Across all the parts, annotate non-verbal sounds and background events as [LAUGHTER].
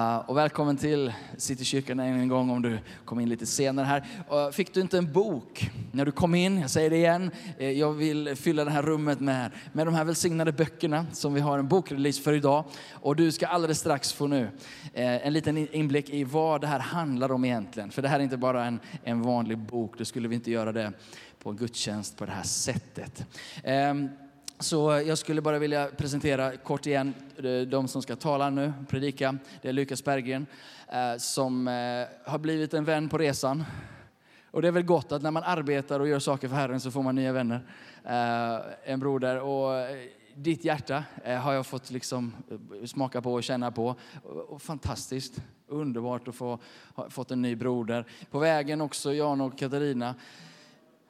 Eh, och välkommen till Citykyrkan än en gång om du kom in lite senare här. Eh, fick du inte en bok när du kom in? Jag säger det igen. Eh, jag vill fylla det här rummet med, med de här välsignade böckerna som vi har en bokrelease för idag. Och du ska alldeles strax få nu en liten inblick i vad det här handlar om egentligen. För det här är inte bara en, en vanlig bok, då skulle vi inte göra det på en gudstjänst på det här sättet. Ehm, så jag skulle bara vilja presentera kort igen eh, de som ska tala nu, predika. Det är Lukas Berggren eh, som eh, har blivit en vän på resan. Och det är väl gott att när man arbetar och gör saker för Herren så får man nya vänner. En broder. Och ditt hjärta har jag fått liksom smaka på och känna på. Och fantastiskt, underbart att få ha fått en ny broder. På vägen också Jan och Katarina,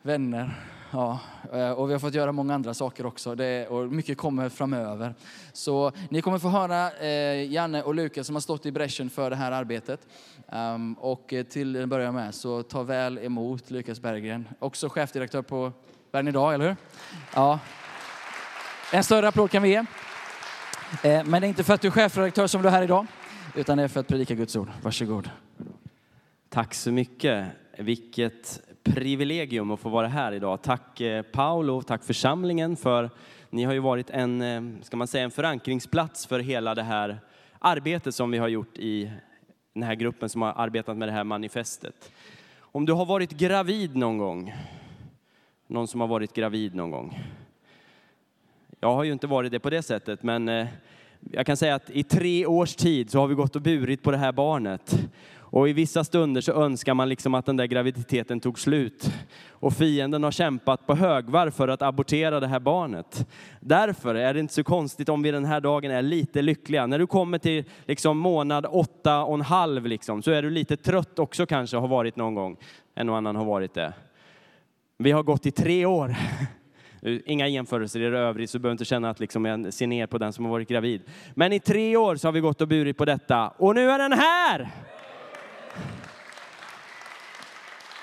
vänner Ja, eh, och vi har fått göra många andra saker också det, och mycket kommer framöver. Så ni kommer få höra eh, Janne och Lukas som har stått i bräschen för det här arbetet. Um, och till att börja med så ta väl emot Lukas Berggren, också chefdirektör på Bern idag, eller hur? Ja. En större applåd kan vi ge. Eh, men det är inte för att du är chefredaktör som du är här idag, utan det är för att predika Guds ord. Varsågod. Tack så mycket. Vilket privilegium att få vara här idag. Tack eh, Paolo, tack församlingen för ni har ju varit en, eh, ska man säga, en förankringsplats för hela det här arbetet som vi har gjort i den här gruppen som har arbetat med det här manifestet. Om du har varit gravid någon gång, någon som har varit gravid någon gång. Jag har ju inte varit det på det sättet, men eh, jag kan säga att i tre års tid så har vi gått och burit på det här barnet. Och i vissa stunder så önskar man liksom att den där graviditeten tog slut. Och fienden har kämpat på högvarv för att abortera det här barnet. Därför är det inte så konstigt om vi den här dagen är lite lyckliga. När du kommer till liksom månad åtta och en halv liksom, så är du lite trött också kanske, har varit någon gång. En och annan har varit det. Vi har gått i tre år. [LAUGHS] Inga jämförelser i övrigt, så du behöver inte känna att liksom jag ser ner på den som har varit gravid. Men i tre år så har vi gått och burit på detta. Och nu är den här!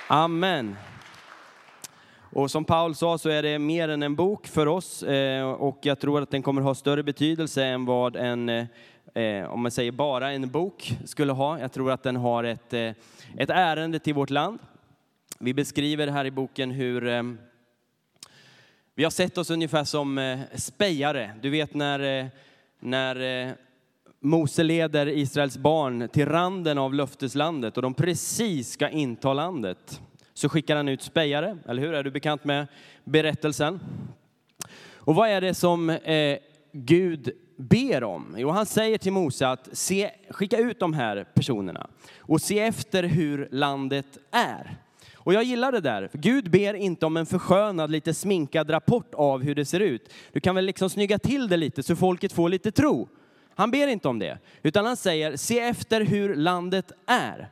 Amen. Och som Paul sa så är det mer än en bok för oss eh, och jag tror att den kommer ha större betydelse än vad en, eh, eh, om man säger bara en bok skulle ha. Jag tror att den har ett, ett ärende till vårt land. Vi beskriver här i boken hur vi har sett oss ungefär som spejare. Du vet när, när Mose leder Israels barn till randen av löfteslandet och de precis ska inta landet. Så skickar han ut spejare, eller hur? Är du bekant med berättelsen? Och vad är det som eh, Gud ber om? Jo, han säger till Mose att se, skicka ut de här personerna och se efter hur landet är. Och jag gillar det där, för Gud ber inte om en förskönad, lite sminkad rapport av hur det ser ut. Du kan väl liksom snygga till det lite så folket får lite tro. Han ber inte om det, utan han säger se efter hur landet är.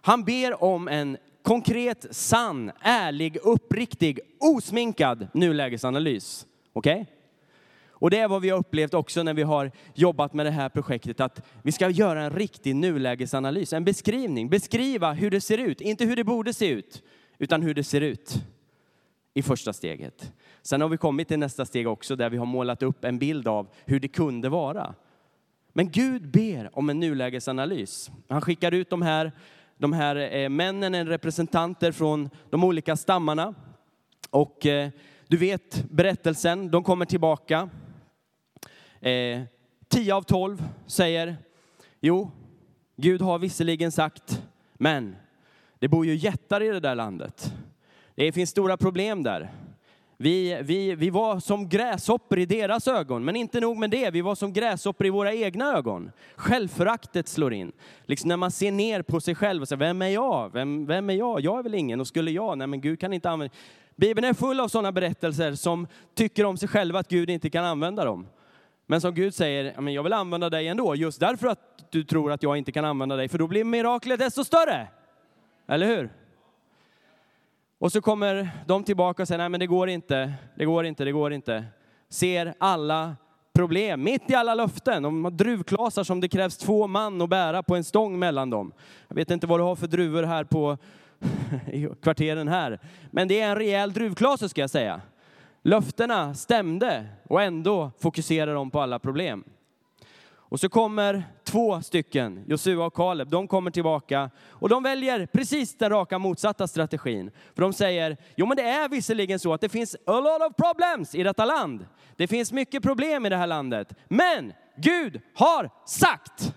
Han ber om en konkret, sann, ärlig, uppriktig, osminkad nulägesanalys. Okej? Okay? Och det är vad vi har upplevt också när vi har jobbat med det här projektet, att vi ska göra en riktig nulägesanalys, en beskrivning, beskriva hur det ser ut, inte hur det borde se ut, utan hur det ser ut i första steget. Sen har vi kommit till nästa steg också, där vi har målat upp en bild av hur det kunde vara. Men Gud ber om en nulägesanalys. Han skickar ut de här, de här eh, männen, representanter från de olika stammarna. Och eh, du vet berättelsen, de kommer tillbaka. Eh, 10 av 12 säger, jo, Gud har visserligen sagt, men det bor ju jättar i det där landet. Det finns stora problem där. Vi, vi, vi var som gräshoppor i deras ögon, men inte nog med det, vi var som gräshoppor i våra egna ögon. Självföraktet slår in. Liksom när man ser ner på sig själv och säger, vem är jag? Vem, vem är jag? Jag är väl ingen. Och skulle jag? Nej, men Gud kan inte använda... Bibeln är full av sådana berättelser som tycker om sig själva att Gud inte kan använda dem. Men som Gud säger, jag vill använda dig ändå, just därför att du tror att jag inte kan använda dig, för då blir miraklet desto större. Eller hur? Och så kommer de tillbaka och säger, nej men det går inte, det går inte, det går inte. Ser alla problem, mitt i alla löften. De har druvklasar som det krävs två man att bära på en stång mellan dem. Jag vet inte vad du har för druvor här på [LAUGHS] i kvarteren här. Men det är en rejäl druvklase ska jag säga. Löftena stämde och ändå fokuserar de på alla problem. Och så kommer två stycken, Josua och Kaleb, de kommer tillbaka och de väljer precis den raka motsatta strategin. För de säger, jo men det är visserligen så att det finns a lot of problems i detta land. Det finns mycket problem i det här landet. Men Gud har sagt.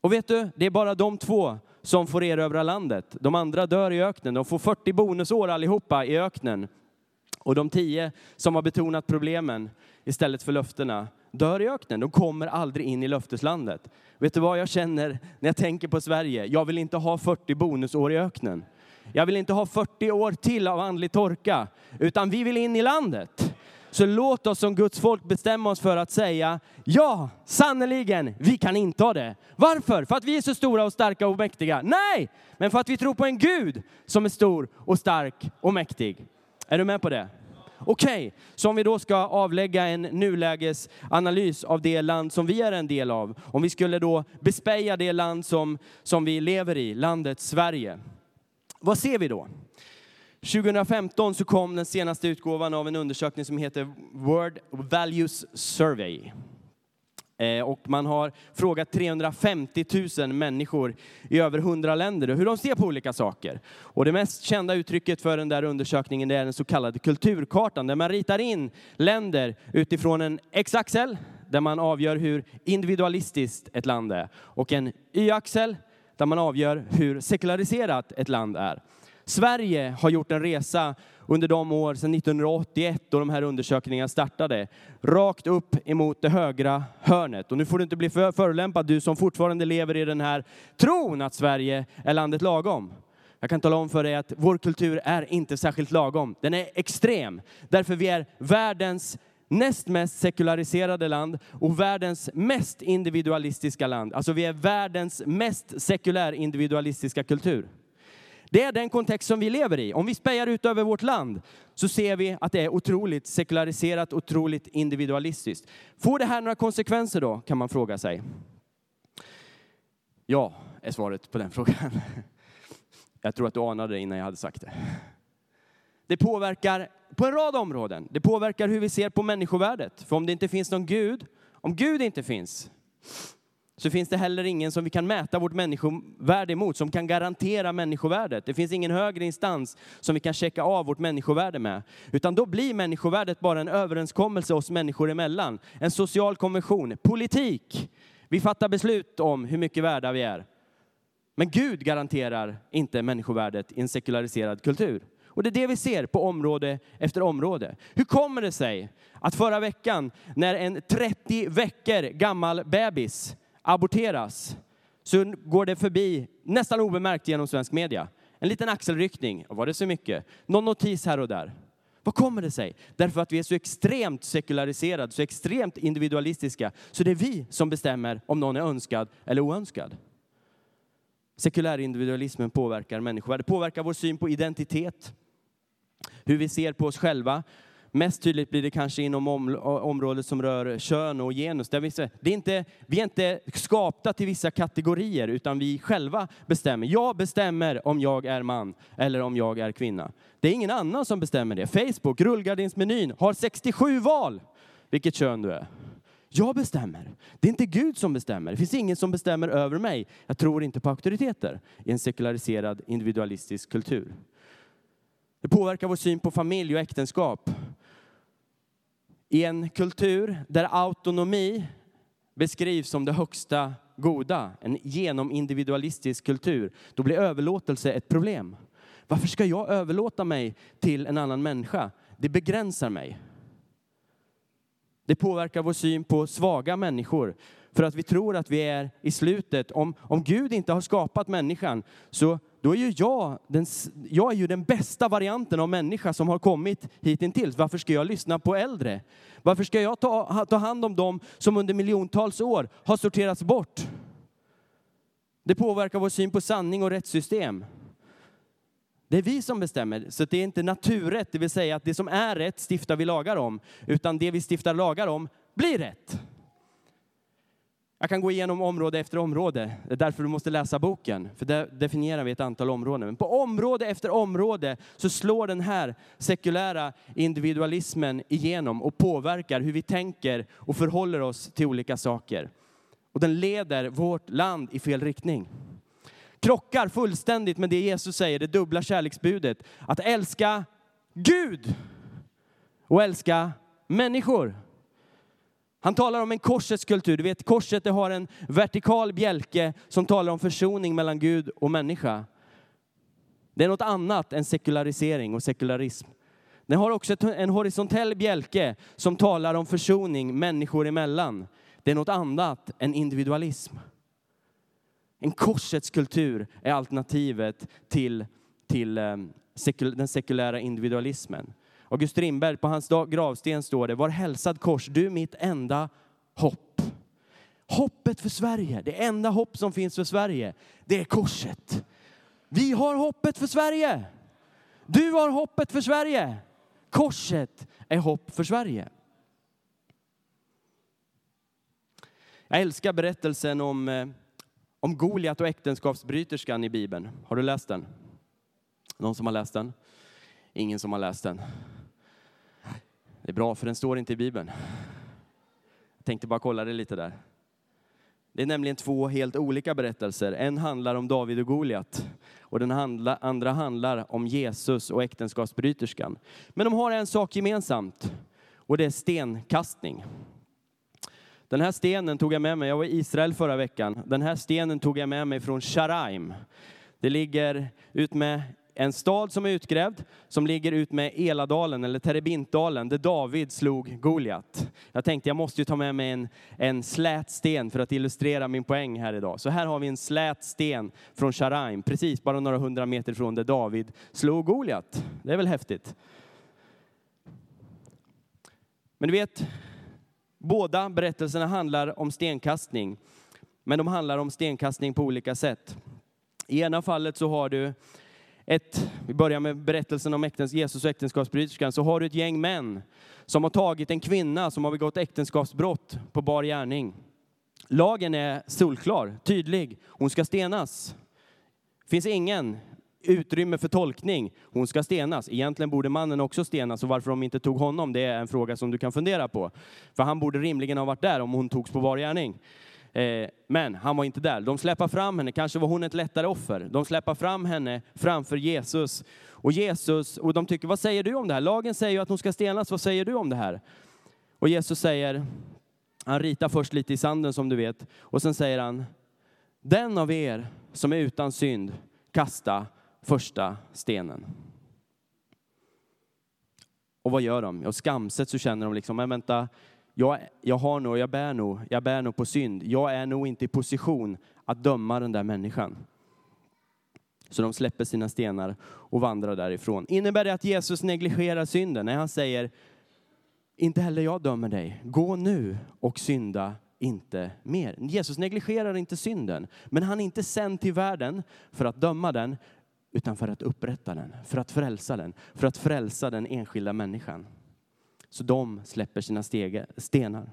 Och vet du, det är bara de två som får erövra landet. De andra dör i öknen. De får 40 bonusår allihopa i öknen. Och de tio som har betonat problemen istället för löftena dör i öknen. De kommer aldrig in i löfteslandet. Vet du vad jag känner när jag tänker på Sverige? Jag vill inte ha 40 bonusår i öknen. Jag vill inte ha 40 år till av andlig torka, utan vi vill in i landet. Så låt oss som Guds folk bestämma oss för att säga, ja, sannoliken, vi kan inta det. Varför? För att vi är så stora och starka och mäktiga? Nej, men för att vi tror på en Gud som är stor och stark och mäktig. Är du med på det? Okej, okay, så om vi då ska avlägga en nulägesanalys av det land som vi är en del av, om vi skulle då bespeja det land som, som vi lever i, landet Sverige. Vad ser vi då? 2015 så kom den senaste utgåvan av en undersökning som heter World Values Survey. Eh, och man har frågat 350 000 människor i över 100 länder hur de ser på olika saker. Och det mest kända uttrycket för den där undersökningen är den så kallade kulturkartan, där man ritar in länder utifrån en x-axel, där man avgör hur individualistiskt ett land är, och en y-axel, där man avgör hur sekulariserat ett land är. Sverige har gjort en resa under de år sedan 1981 då de här undersökningarna startade, rakt upp emot det högra hörnet. Och nu får du inte bli för förolämpad, du som fortfarande lever i den här tron att Sverige är landet lagom. Jag kan tala om för dig att vår kultur är inte särskilt lagom. Den är extrem, därför vi är världens näst mest sekulariserade land och världens mest individualistiska land. Alltså vi är världens mest sekulär individualistiska kultur. Det är den kontext som vi lever i. Om vi spejar ut över vårt land så ser vi att det är otroligt sekulariserat, otroligt individualistiskt. Får det här några konsekvenser då, kan man fråga sig? Ja, är svaret på den [LAUGHS] frågan. Jag tror att du anade det innan jag hade sagt det. Det påverkar på en rad områden. Det påverkar hur vi ser på människovärdet. För om det inte finns någon Gud, om Gud inte finns, så finns det heller ingen som vi kan mäta vårt människovärde emot, som kan garantera människovärdet. Det finns ingen högre instans som vi kan checka av vårt människovärde med. Utan då blir människovärdet bara en överenskommelse oss människor emellan. En social konvention, politik. Vi fattar beslut om hur mycket värda vi är. Men Gud garanterar inte människovärdet i en sekulariserad kultur. Och det är det vi ser på område efter område. Hur kommer det sig att förra veckan när en 30 veckor gammal bebis aborteras så går det förbi nästan obemärkt genom svensk media. En liten axelryckning, var det så mycket? Någon notis här och där. Vad kommer det sig? Därför att vi är så extremt sekulariserade, så extremt individualistiska, så det är vi som bestämmer om någon är önskad eller oönskad. Sekulär individualismen påverkar människovärdet, påverkar vår syn på identitet, hur vi ser på oss själva, Mest tydligt blir det kanske inom om, området som rör kön och genus. Där vi, det är inte, vi är inte skapta till vissa kategorier, utan vi själva bestämmer. Jag bestämmer om jag är man eller om jag är kvinna. Det är ingen annan som bestämmer det. Facebook, rullgardinsmenyn, har 67 val vilket kön du är. Jag bestämmer. Det är inte Gud som bestämmer. Det finns ingen som bestämmer över mig. Jag tror inte på auktoriteter i en sekulariserad individualistisk kultur. Det påverkar vår syn på familj och äktenskap. I en kultur där autonomi beskrivs som det högsta goda, en genomindividualistisk kultur, då blir överlåtelse ett problem. Varför ska jag överlåta mig till en annan människa? Det begränsar mig. Det påverkar vår syn på svaga människor. För att vi tror att vi är i slutet. Om, om Gud inte har skapat människan så då är ju jag den, jag är ju den bästa varianten av människa som har kommit hittills. Varför ska jag lyssna på äldre? Varför ska jag ta, ta hand om dem som under miljontals år har sorterats bort? Det påverkar vår syn på sanning och rättssystem. Det är vi som bestämmer, så det är inte naturrätt, det vill säga att det som är rätt stiftar vi lagar om, utan det vi stiftar lagar om blir rätt. Jag kan gå igenom område efter område. Det är därför du måste läsa boken. För där definierar vi ett antal områden. Men på område efter område så slår den här sekulära individualismen igenom och påverkar hur vi tänker och förhåller oss till olika saker. Och den leder vårt land i fel riktning. Krockar fullständigt med det Jesus säger, det dubbla kärleksbudet. Att älska Gud och älska människor. Han talar om en korsets kultur. Du vet, korset det har en vertikal bjälke som talar om försoning mellan Gud och människa. Det är något annat än sekularisering och sekularism. Den har också en horisontell bjälke som talar om försoning människor emellan. Det är något annat än individualism. En korsets kultur är alternativet till, till eh, den sekulära individualismen. August Strindberg, på hans gravsten står det, var hälsad kors, du mitt enda hopp. Hoppet för Sverige, det enda hopp som finns för Sverige, det är korset. Vi har hoppet för Sverige. Du har hoppet för Sverige. Korset är hopp för Sverige. Jag älskar berättelsen om, eh, om Goliat och äktenskapsbryterskan i Bibeln. Har du läst den? Någon som har läst den? Ingen som har läst den. Det är bra, för den står inte i Bibeln. Jag tänkte bara kolla det lite där. Det är nämligen två helt olika berättelser. En handlar om David och Goliat och den andra handlar om Jesus och äktenskapsbryterskan. Men de har en sak gemensamt och det är stenkastning. Den här stenen tog jag med mig, jag var i Israel förra veckan. Den här stenen tog jag med mig från Sharaim. Det ligger ut med en stad som är utgrävd, som ligger ut med Eladalen, eller Terebintdalen, där David slog Goliat. Jag tänkte jag måste ju ta med mig en, en slät sten för att illustrera min poäng här idag. Så här har vi en slät sten från Sharaim, precis bara några hundra meter från där David slog Goliat. Det är väl häftigt? Men du vet, båda berättelserna handlar om stenkastning, men de handlar om stenkastning på olika sätt. I ena fallet så har du ett, vi börjar med berättelsen om äktens, Jesus och äktenskapsbryterskan, så har du ett gäng män som har tagit en kvinna som har begått äktenskapsbrott på bar gärning. Lagen är solklar, tydlig. Hon ska stenas. Det finns ingen utrymme för tolkning. Hon ska stenas. Egentligen borde mannen också stenas och varför de inte tog honom, det är en fråga som du kan fundera på. För han borde rimligen ha varit där om hon togs på bar gärning. Eh, men han var inte där. De släpper fram henne, kanske var hon ett lättare offer. De släpper fram henne framför Jesus. Och Jesus, och de tycker, vad säger du om det här? Lagen säger ju att hon ska stenas, vad säger du om det här? Och Jesus säger, han ritar först lite i sanden som du vet, och sen säger han, den av er som är utan synd, kasta första stenen. Och vad gör de? Och skamset så känner de liksom, men vänta, jag, jag har nog, jag bär nog, jag bär nog på synd. Jag är nog inte i position att döma den där människan. Så de släpper sina stenar och vandrar därifrån. Innebär det att Jesus negligerar synden? Nej, han säger, inte heller jag dömer dig. Gå nu och synda inte mer. Jesus negligerar inte synden, men han är inte sänd till världen för att döma den, utan för att upprätta den, för att frälsa den, för att frälsa den enskilda människan. Så de släpper sina stege, stenar.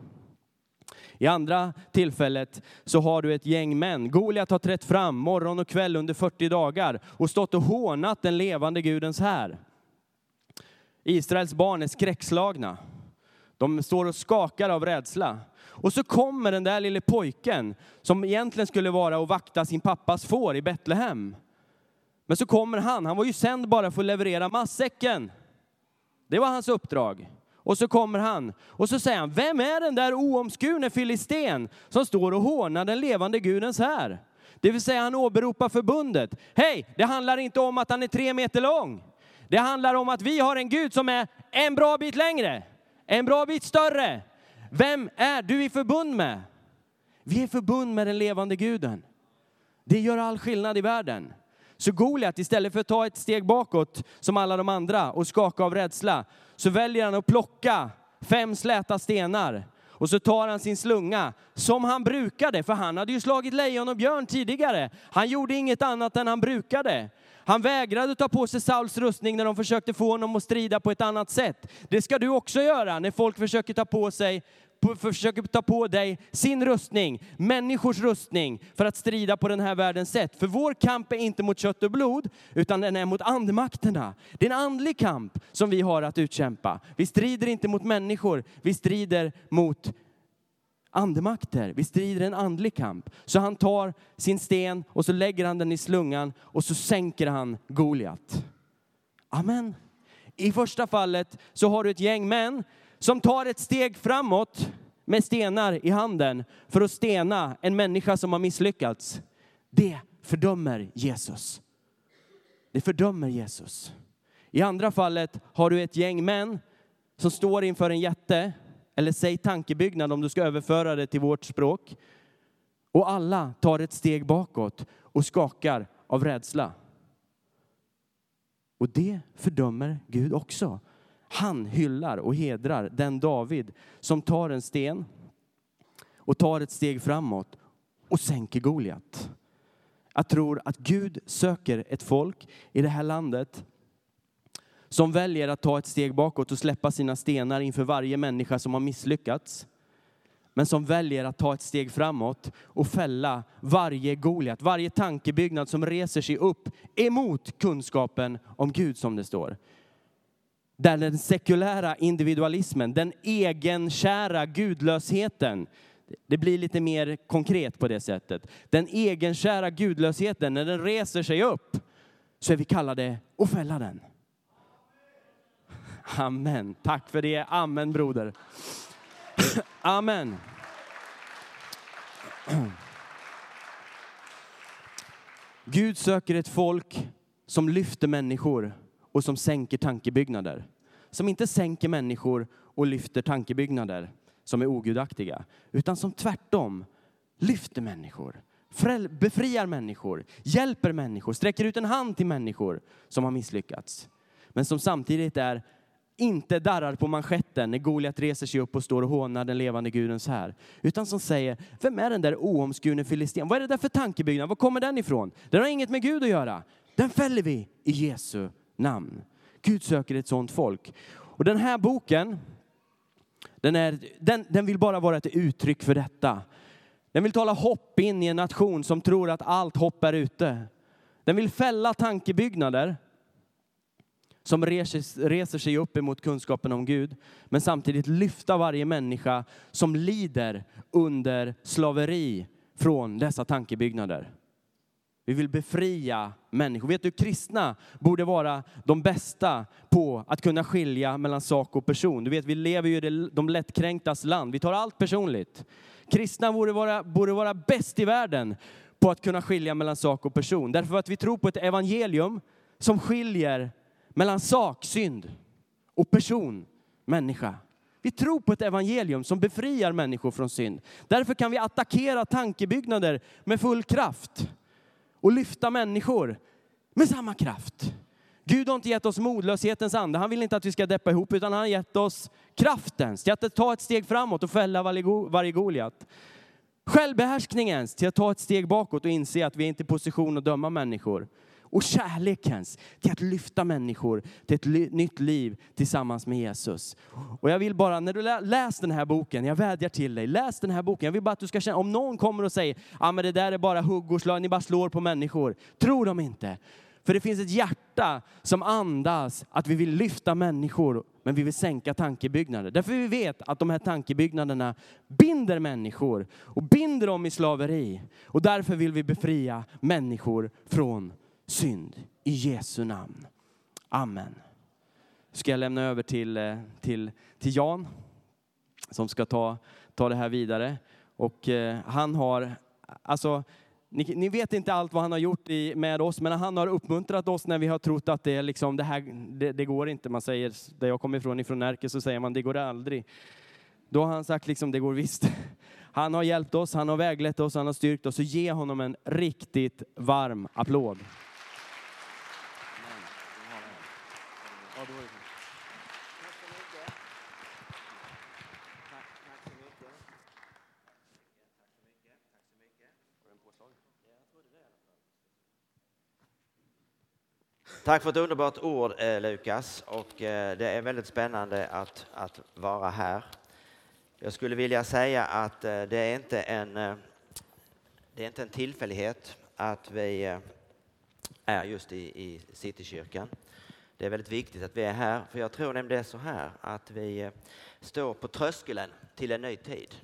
I andra tillfället så har du ett gäng män. Goliat har trätt fram morgon och kväll under 40 dagar och stått och hånat den levande Gudens här. Israels barn är skräckslagna. De står och skakar av rädsla. Och så kommer den där lille pojken som egentligen skulle vara och vakta sin pappas får i Betlehem. Men så kommer han, han var ju sänd bara för att leverera massäcken. Det var hans uppdrag. Och så kommer han och så säger han, vem är den där oomskurne filisten som står och hånar den levande Gudens här? Det vill säga han åberopar förbundet. Hej, det handlar inte om att han är tre meter lång. Det handlar om att vi har en Gud som är en bra bit längre, en bra bit större. Vem är du i förbund med? Vi är i förbund med den levande guden. Det gör all skillnad i världen. Så Goliat, istället för att ta ett steg bakåt som alla de andra och skaka av rädsla, så väljer han att plocka fem släta stenar. Och så tar han sin slunga, som han brukade, för han hade ju slagit lejon och björn tidigare. Han gjorde inget annat än han brukade. Han vägrade ta på sig Sauls rustning när de försökte få honom att strida på ett annat sätt. Det ska du också göra när folk försöker ta på sig på, försöker ta på dig sin rustning, människors rustning, för att strida på den här världens sätt. För vår kamp är inte mot kött och blod, utan den är mot andemakterna. Det är en andlig kamp som vi har att utkämpa. Vi strider inte mot människor, vi strider mot andemakter. Vi strider en andlig kamp. Så han tar sin sten och så lägger han den i slungan och så sänker han Goliat. Amen. I första fallet så har du ett gäng män som tar ett steg framåt med stenar i handen för att stena en människa som har misslyckats. Det fördömer Jesus. Det fördömer Jesus. I andra fallet har du ett gäng män som står inför en jätte, eller säg tankebyggnad om du ska överföra det till vårt språk. Och alla tar ett steg bakåt och skakar av rädsla. Och det fördömer Gud också. Han hyllar och hedrar den David som tar en sten och tar ett steg framåt och sänker Goliat. Jag tror att Gud söker ett folk i det här landet som väljer att ta ett steg bakåt och släppa sina stenar inför varje människa som har misslyckats. Men som väljer att ta ett steg framåt och fälla varje Goliat, varje tankebyggnad som reser sig upp emot kunskapen om Gud som det står. Där den sekulära individualismen, den egenkära gudlösheten, det blir lite mer konkret på det sättet. Den egenkära gudlösheten, när den reser sig upp, så är vi kallade att fälla den. Amen. Tack för det. Amen broder. Amen. Gud söker ett folk som lyfter människor och som sänker tankebyggnader. Som inte sänker människor och lyfter tankebyggnader som är ogudaktiga, utan som tvärtom lyfter människor, befriar människor, hjälper människor, sträcker ut en hand till människor som har misslyckats. Men som samtidigt är inte darrar på manschetten när Goliat reser sig upp och står och hånar den levande gudens här. Utan som säger, vem är den där oomskurne filisten? Vad är det där för tankebyggnad? Var kommer den ifrån? Den har inget med Gud att göra. Den fäller vi i Jesu namn. Gud söker ett sånt folk. Och den här boken, den, är, den, den vill bara vara ett uttryck för detta. Den vill tala hopp in i en nation som tror att allt hopp är ute. Den vill fälla tankebyggnader som reser, reser sig upp emot kunskapen om Gud, men samtidigt lyfta varje människa som lider under slaveri från dessa tankebyggnader. Vi vill befria människor. Vet du, kristna borde vara de bästa på att kunna skilja mellan sak och person. Du vet, vi lever ju i de lättkränktas land. Vi tar allt personligt. Kristna borde vara, borde vara bäst i världen på att kunna skilja mellan sak och person. Därför att vi tror på ett evangelium som skiljer mellan sak, synd och person, människa. Vi tror på ett evangelium som befriar människor från synd. Därför kan vi attackera tankebyggnader med full kraft och lyfta människor med samma kraft. Gud har inte gett oss modlöshetens ande. Han vill inte att vi ska deppa ihop, utan han har gett oss kraftens till att ta ett steg framåt och fälla varje Goliat. Självbehärskningens till att ta ett steg bakåt och inse att vi är inte är i position att döma människor och kärlekens till att lyfta människor till ett nytt liv tillsammans med Jesus. Och jag vill bara, när du läser den här boken, jag vädjar till dig, läs den här boken. Jag vill bara att du ska känna, om någon kommer och säger, ja ah, men det där är bara hugg och slag, ni bara slår på människor. Tro dem inte. För det finns ett hjärta som andas att vi vill lyfta människor, men vi vill sänka tankebyggnader. Därför vi vet att de här tankebyggnaderna binder människor och binder dem i slaveri. Och därför vill vi befria människor från synd. I Jesu namn. Amen. Ska jag lämna över till, eh, till, till Jan som ska ta, ta det här vidare. Och eh, han har, alltså, ni, ni, vet inte allt vad han har gjort i, med oss, men han har uppmuntrat oss när vi har trott att det, liksom, det här det, det går inte. Man säger, där jag kommer ifrån, ifrån Närke, så säger man det går aldrig. Då har han sagt liksom, det går visst. [LAUGHS] Han har hjälpt oss, han har väglett oss, han har styrkt oss. Så ge honom en riktigt varm applåd. Tack för ett underbart ord eh, Lukas och eh, det är väldigt spännande att, att vara här. Jag skulle vilja säga att eh, det är inte en, eh, det är inte en tillfällighet att vi eh, är just i, i Citykyrkan. Det är väldigt viktigt att vi är här, för jag tror nämligen det är så här att vi eh, står på tröskeln till en ny tid.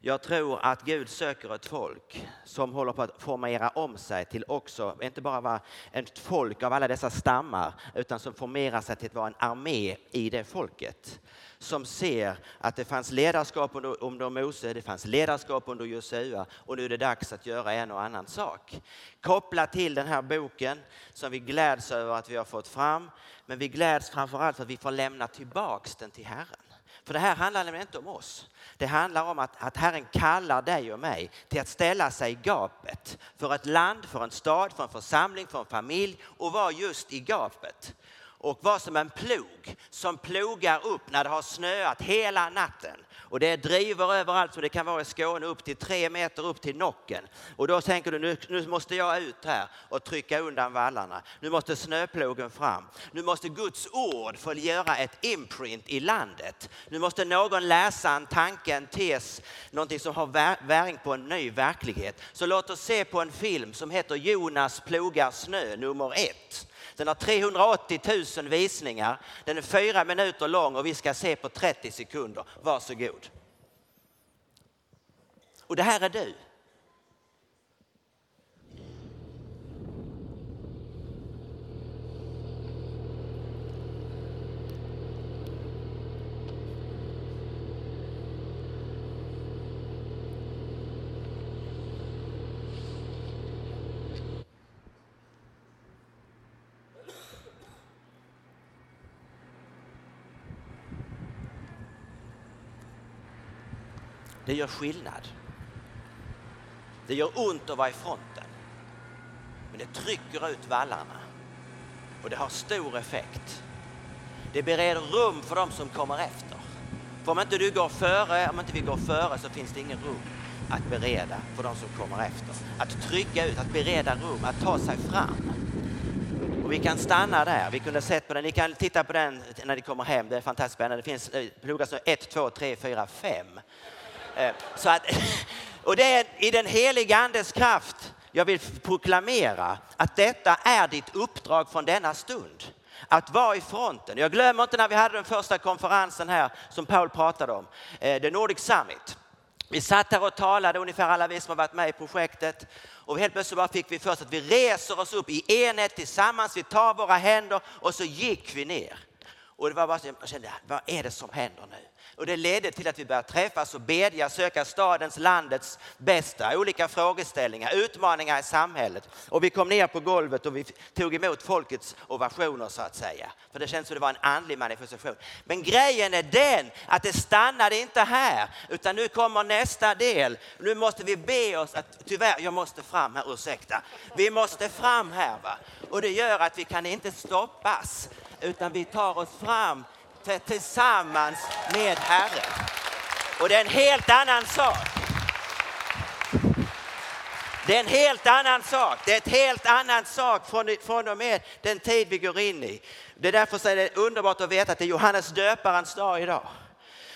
Jag tror att Gud söker ett folk som håller på att formera om sig till också, inte bara vara ett folk av alla dessa stammar, utan som formerar sig till att vara en armé i det folket. Som ser att det fanns ledarskap under, under Mose, det fanns ledarskap under Josua och nu är det dags att göra en och annan sak. Kopplat till den här boken som vi gläds över att vi har fått fram, men vi gläds framförallt för att vi får lämna tillbaks den till Herren. För det här handlar nämligen inte om oss. Det handlar om att, att Herren kallar dig och mig till att ställa sig i gapet för ett land, för en stad, för en församling, för en familj och vara just i gapet. Och vara som en plog som plogar upp när det har snöat hela natten och det driver överallt så det kan vara i Skåne upp till tre meter upp till nocken. Och då tänker du nu, nu måste jag ut här och trycka undan vallarna. Nu måste snöplogen fram. Nu måste Guds ord få göra ett imprint i landet. Nu måste någon läsa en tanke, en tes, någonting som har väring på en ny verklighet. Så låt oss se på en film som heter Jonas plogar snö nummer ett. Den har 380 000 visningar. Den är fyra minuter lång och vi ska se på 30 sekunder. Varsågod. Och det här är du. Det gör skillnad. Det gör ont att vara i fronten. Men det trycker ut vallarna. Och det har stor effekt. Det bereder rum för de som kommer efter. För om inte du går före, om inte vi går före så finns det ingen rum att bereda för de som kommer efter. Att trycka ut, att bereda rum, att ta sig fram. Och vi kan stanna där. Vi kunde sett på den. Ni kan titta på den när ni kommer hem. Det är fantastiskt spännande. Det finns nu 1, 2, 3, 4, 5 Eh, så att, [LAUGHS] och det är i den heliga andes kraft jag vill proklamera att detta är ditt uppdrag från denna stund. Att vara i fronten. Jag glömmer inte när vi hade den första konferensen här som Paul pratade om, eh, The Nordic Summit. Vi satt här och talade, ungefär alla vi som har varit med i projektet. Och helt plötsligt bara fick vi först att vi reser oss upp i enhet tillsammans, vi tar våra händer och så gick vi ner. Och det var bara så, jag kände, vad är det som händer nu? Och det ledde till att vi började träffas och bedja, söka stadens, landets bästa, olika frågeställningar, utmaningar i samhället. Och vi kom ner på golvet och vi tog emot folkets ovationer så att säga. För det känns som det var en andlig manifestation. Men grejen är den att det stannade inte här, utan nu kommer nästa del. Nu måste vi be oss att, tyvärr, jag måste fram här, ursäkta. Vi måste fram här va. Och det gör att vi kan inte stoppas, utan vi tar oss fram tillsammans med Herren. Och det är en helt annan sak. Det är en helt annan sak. Det är ett helt annan sak från, från och med den tid vi går in i. Det är därför så är det underbart att veta att det är Johannes döparens dag idag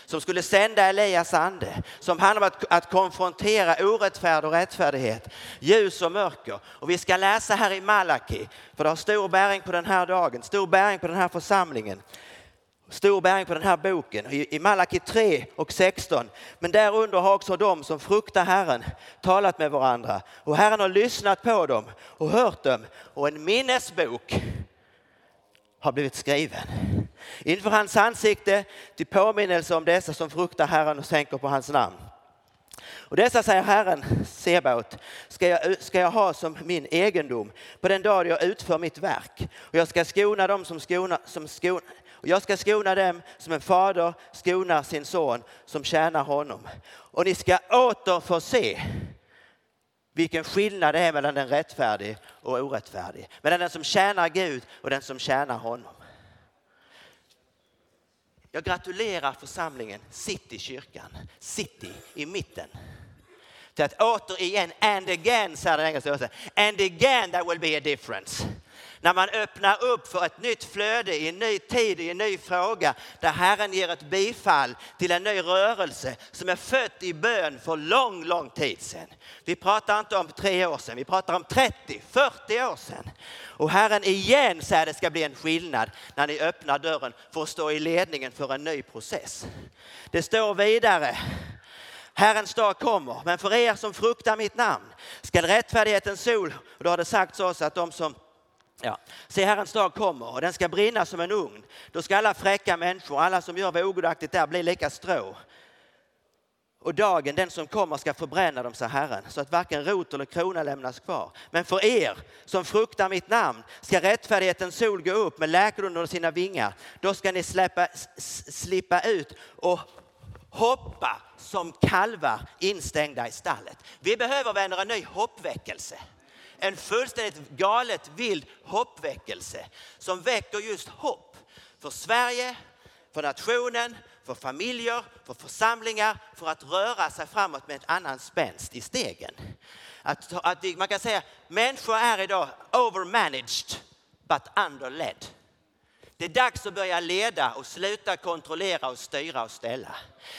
som skulle sända Elias ande, som handlar om att, att konfrontera orättfärd och rättfärdighet, ljus och mörker. Och vi ska läsa här i Malaki, för det har stor bäring på den här dagen, stor bäring på den här församlingen stor bäring på den här boken i Malaki 3 och 16. Men därunder har också de som fruktar Herren talat med varandra och Herren har lyssnat på dem och hört dem och en minnesbok har blivit skriven. Inför hans ansikte till påminnelse om dessa som fruktar Herren och tänker på hans namn. Och dessa säger Herren Sebaot, ska jag, ska jag ha som min egendom på den dag jag utför mitt verk. Och jag ska skona dem som skona, som skona, och jag ska skona dem som en fader skonar sin son som tjänar honom. Och ni ska åter få se vilken skillnad det är mellan den rättfärdige och orättfärdige. Mellan den som tjänar Gud och den som tjänar honom. Jag gratulerar församlingen Citykyrkan, City i mitten. Till att återigen, and again, säger den engelska and again there will be a difference. När man öppnar upp för ett nytt flöde i en ny tid, i en ny fråga, där Herren ger ett bifall till en ny rörelse som är fött i bön för lång, lång tid sedan. Vi pratar inte om tre år sedan, vi pratar om 30, 40 år sedan. Och Herren igen säger att det ska bli en skillnad när ni öppnar dörren för att stå i ledningen för en ny process. Det står vidare, Herrens dag kommer, men för er som fruktar mitt namn skall rättfärdighetens sol, och då har det sagts oss att de som Ja. Se, Herrens dag kommer och den ska brinna som en ugn. Då ska alla fräcka människor, alla som gör vad ogudaktigt där, bli lika strå. Och dagen, den som kommer, ska förbränna dem, sa Herren, så att varken rot eller krona lämnas kvar. Men för er som fruktar mitt namn ska rättfärdighetens sol gå upp med läkedom under sina vingar. Då ska ni släppa, slippa ut och hoppa som kalvar instängda i stallet. Vi behöver vänner en ny hoppväckelse. En fullständigt galet vild hoppväckelse som väcker just hopp för Sverige, för nationen, för familjer, för församlingar, för att röra sig framåt med en annan spänst i stegen. Att, att man kan säga att människor är idag overmanaged but underled. Det är dags att börja leda och sluta kontrollera och styra och ställa.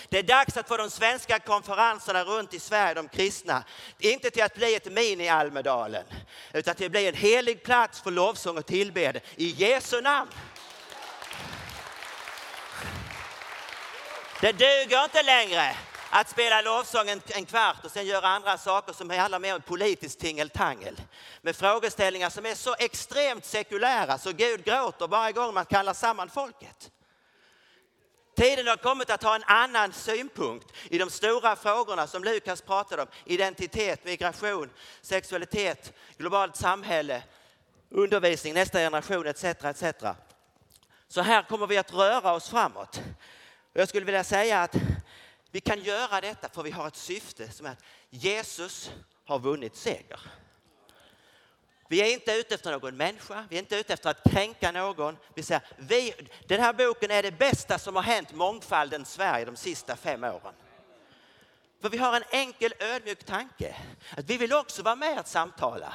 Det är dags att få de svenska konferenserna runt i Sverige, de kristna, inte till att bli ett mini-Almedalen, utan till att bli en helig plats för lovsång och tillbede i Jesu namn. Det duger inte längre att spela lovsång en, en kvart och sen göra andra saker som handlar mer om politiskt tingeltangel. Med frågeställningar som är så extremt sekulära så Gud gråter varje gång man kallar samman folket. Tiden har kommit att ha en annan synpunkt i de stora frågorna som Lukas pratade om. Identitet, migration, sexualitet, globalt samhälle, undervisning, nästa generation etc. etc. Så här kommer vi att röra oss framåt. Jag skulle vilja säga att vi kan göra detta för vi har ett syfte som är att Jesus har vunnit seger. Vi är inte ute efter någon människa, vi är inte ute efter att kränka någon. Vi säger, vi, den här boken är det bästa som har hänt mångfalden Sverige de sista fem åren. För vi har en enkel ödmjuk tanke. Att vi vill också vara med att samtala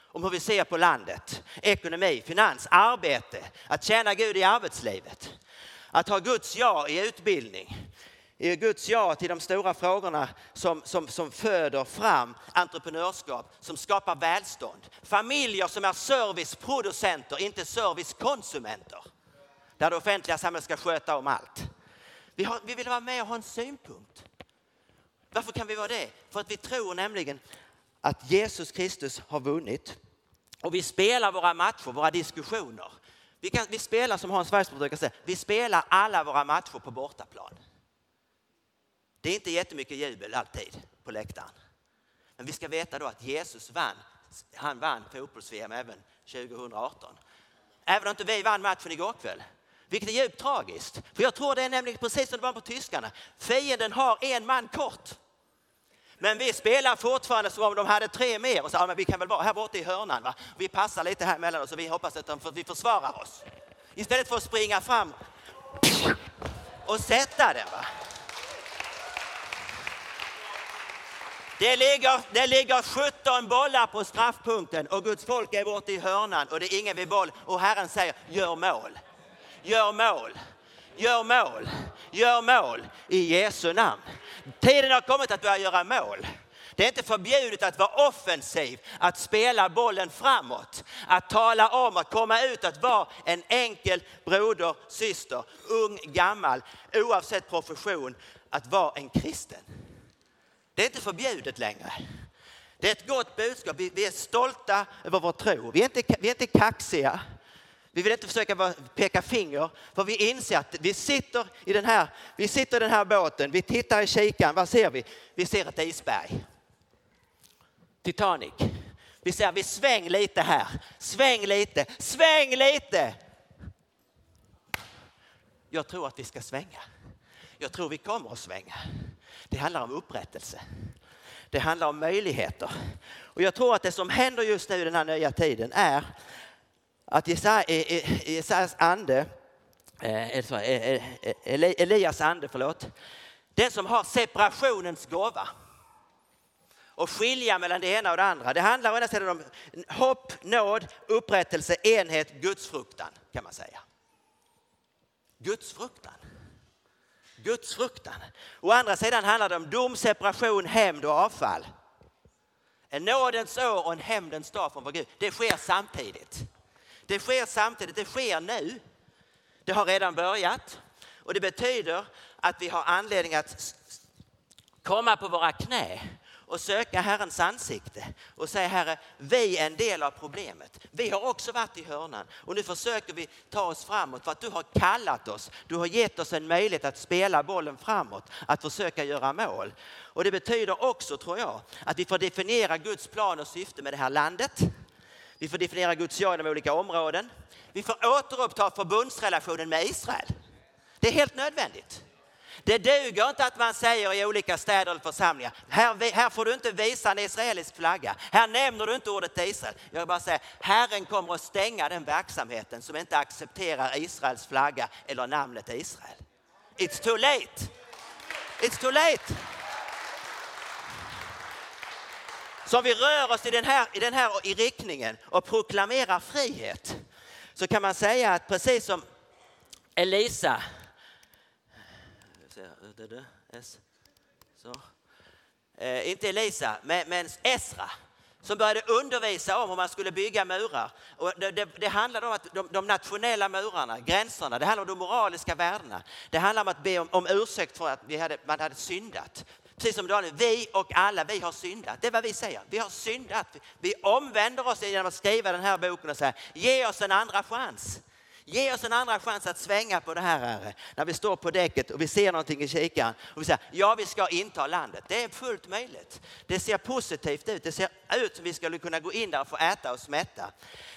om hur vi ser på landet, ekonomi, finans, arbete, att tjäna Gud i arbetslivet. Att ha Guds ja i utbildning, är Guds ja till de stora frågorna som, som, som föder fram entreprenörskap, som skapar välstånd. Familjer som är serviceproducenter, inte servicekonsumenter. Där det offentliga samhället ska sköta om allt. Vi, har, vi vill vara med och ha en synpunkt. Varför kan vi vara det? För att vi tror nämligen att Jesus Kristus har vunnit. Och vi spelar våra matcher, våra diskussioner. Vi, kan, vi spelar som Hans Weissbrot brukar säga, vi spelar alla våra matcher på bortaplan. Det är inte jättemycket jubel alltid på läktaren. Men vi ska veta då att Jesus vann. Han vann fotbolls-VM även 2018. Även om inte vi vann matchen igår kväll. Vilket är djupt tragiskt. För jag tror det är nämligen precis som det var på tyskarna. Fienden har en man kort. Men vi spelar fortfarande som om de hade tre mer och sa ja, men vi kan väl vara här borta i hörnan. Va? Vi passar lite här mellan oss och vi hoppas att de, vi försvarar oss. Istället för att springa fram och sätta den. Va? Det ligger, det ligger 17 bollar på straffpunkten och Guds folk är borta i hörnan och det är ingen vid boll. Och Herren säger gör mål, gör mål, gör mål, gör mål i Jesu namn. Tiden har kommit att börja göra mål. Det är inte förbjudet att vara offensiv, att spela bollen framåt, att tala om, att komma ut, att vara en enkel broder, syster, ung, gammal, oavsett profession, att vara en kristen. Det är inte förbjudet längre. Det är ett gott budskap. Vi är stolta över vår tro. Vi är inte, vi är inte kaxiga. Vi vill inte försöka peka finger, för vi inser att vi sitter i den här, vi sitter i den här båten, vi tittar i kikaren, vad ser vi? Vi ser ett isberg. Titanic. Vi säger vi sväng lite här, sväng lite, sväng lite. Jag tror att vi ska svänga. Jag tror vi kommer att svänga. Det handlar om upprättelse. Det handlar om möjligheter. Och jag tror att det som händer just nu i den här nya tiden är att eh, eh, Jesajas ande, eh, Elias ande, förlåt, den som har separationens gåva. och skilja mellan det ena och det andra. Det handlar å ena sidan om hopp, nåd, upprättelse, enhet, gudsfruktan kan man säga. Gudsfruktan. Gudsfruktan. Å andra sidan handlar det om dom, separation, hämnd och avfall. En nådens år och en hämndens dag från vår Gud. Det sker samtidigt. Det sker samtidigt, det sker nu. Det har redan börjat och det betyder att vi har anledning att komma på våra knä och söka Herrens ansikte och säga Herre, vi är en del av problemet. Vi har också varit i hörnan och nu försöker vi ta oss framåt för att du har kallat oss. Du har gett oss en möjlighet att spela bollen framåt, att försöka göra mål. Och det betyder också, tror jag, att vi får definiera Guds plan och syfte med det här landet. Vi får definiera Guds ja inom olika områden. Vi får återuppta förbundsrelationen med Israel. Det är helt nödvändigt. Det duger inte att man säger i olika städer eller församlingar, här, här får du inte visa en israelisk flagga. Här nämner du inte ordet Israel. Jag vill bara säga, Herren kommer att stänga den verksamheten som inte accepterar Israels flagga eller namnet Israel. It's too late. It's too late. Så om vi rör oss i den här, i den här i riktningen och proklamerar frihet så kan man säga att precis som Elisa så. Eh, inte Elisa, men, men Esra som började undervisa om hur man skulle bygga murar. Och det, det, det handlade om att de, de, nationella murarna, gränserna, det handlar om de moraliska värdena. Det handlar om att be om, om ursäkt för att vi hade, man hade syndat. Precis som Daniel, vi och alla, vi har syndat. Det är vad vi säger. Vi har syndat. Vi omvänder oss genom att skriva den här boken och säga, ge oss en andra chans. Ge oss en andra chans att svänga på det här, Herre. När vi står på däcket och vi ser någonting i kikaren och vi säger, ja vi ska inta landet. Det är fullt möjligt. Det ser positivt ut. Det ser ut som vi skulle kunna gå in där och få äta och smätta.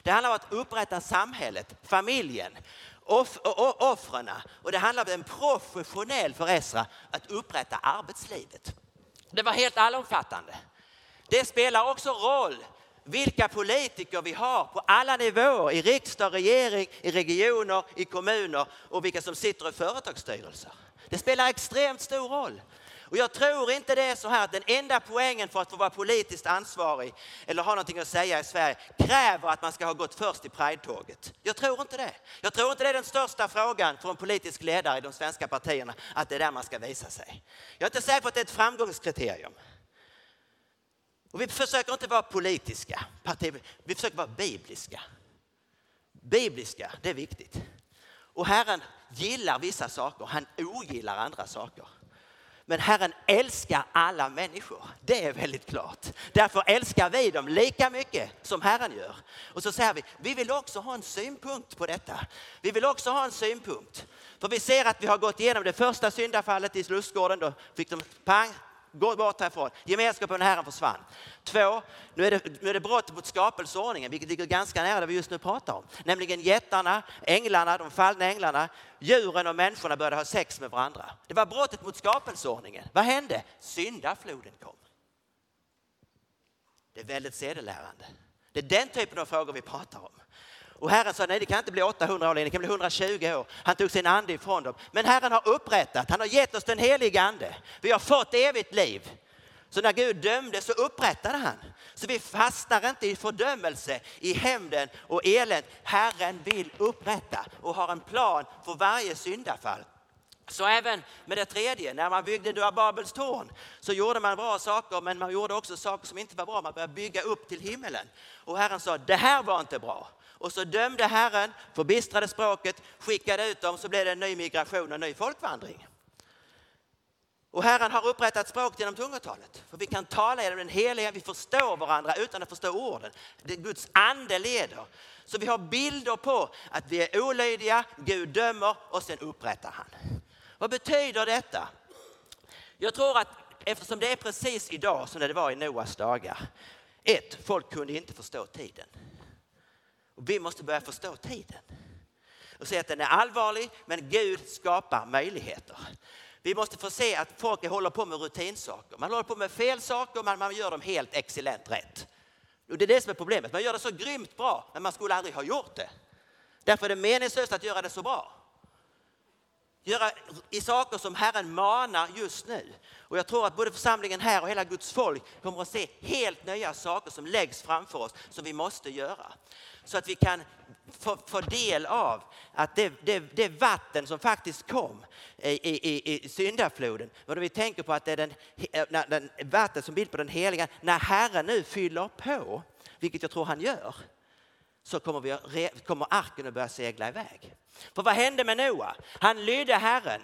Det handlar om att upprätta samhället, familjen, off offren. Och det handlar om en professionell för Esra att upprätta arbetslivet. Det var helt allomfattande. Det spelar också roll vilka politiker vi har på alla nivåer, i riksdag, regering, i regioner, i kommuner och vilka som sitter i företagsstyrelser. Det spelar extremt stor roll. Och jag tror inte det är så här att den enda poängen för att få vara politiskt ansvarig eller ha någonting att säga i Sverige kräver att man ska ha gått först i Pride-tåget. Jag tror inte det. Jag tror inte det är den största frågan för en politisk ledare i de svenska partierna, att det är där man ska visa sig. Jag är inte säker på att det är ett framgångskriterium. Och vi försöker inte vara politiska, vi försöker vara bibliska. Bibliska, det är viktigt. Och Herren gillar vissa saker, han ogillar andra saker. Men Herren älskar alla människor. Det är väldigt klart. Därför älskar vi dem lika mycket som Herren gör. Och så säger vi, vi vill också ha en synpunkt på detta. Vi vill också ha en synpunkt. För vi ser att vi har gått igenom det första syndafallet i lustgården. Då fick de pang, Gå bort härifrån. Gemenskapen med Herren försvann. Två, nu är, det, nu är det brott mot skapelseordningen, vilket ligger ganska nära det vi just nu pratar om. Nämligen jättarna, änglarna, de fallna änglarna, djuren och människorna började ha sex med varandra. Det var brottet mot skapelseordningen. Vad hände? Syndafloden kom. Det är väldigt sedelärande. Det är den typen av frågor vi pratar om. Och Herren sa, nej det kan inte bli 800 år längre, det kan bli 120 år. Han tog sin ande ifrån dem. Men Herren har upprättat, han har gett oss den helige ande. Vi har fått evigt liv. Så när Gud dömde så upprättade han. Så vi fastnar inte i fördömelse, i hämnden och elände. Herren vill upprätta och har en plan för varje syndafall. Så även med det tredje, när man byggde Babels torn så gjorde man bra saker men man gjorde också saker som inte var bra. Man började bygga upp till himmelen. Och Herren sa, det här var inte bra. Och så dömde Herren, förbistrade språket, skickade ut dem så blev det en ny migration och en ny folkvandring. Och Herren har upprättat språket genom tungotalet. För vi kan tala genom den heliga, vi förstår varandra utan att förstå orden. Det Guds ande leder. Så vi har bilder på att vi är olydiga, Gud dömer och sen upprättar han. Vad betyder detta? Jag tror att eftersom det är precis idag som det var i Noas dagar. Ett, folk kunde inte förstå tiden. Och vi måste börja förstå tiden. Och se att den är allvarlig, men Gud skapar möjligheter. Vi måste få se att folk håller på med rutinsaker. Man håller på med fel saker, men man gör dem helt excellent rätt. Och det är det som är problemet. Man gör det så grymt bra, men man skulle aldrig ha gjort det. Därför är det meningslöst att göra det så bra göra i saker som Herren manar just nu. Och jag tror att både församlingen här och hela Guds folk kommer att se helt nya saker som läggs framför oss som vi måste göra. Så att vi kan få, få del av att det, det, det, vatten som faktiskt kom i, i, i syndafloden, och då vi tänker på att det är den, den vatten som bild på den heliga, när Herren nu fyller på, vilket jag tror han gör, så kommer, vi, kommer arken att börja segla iväg. För vad hände med Noa? Han lydde Herren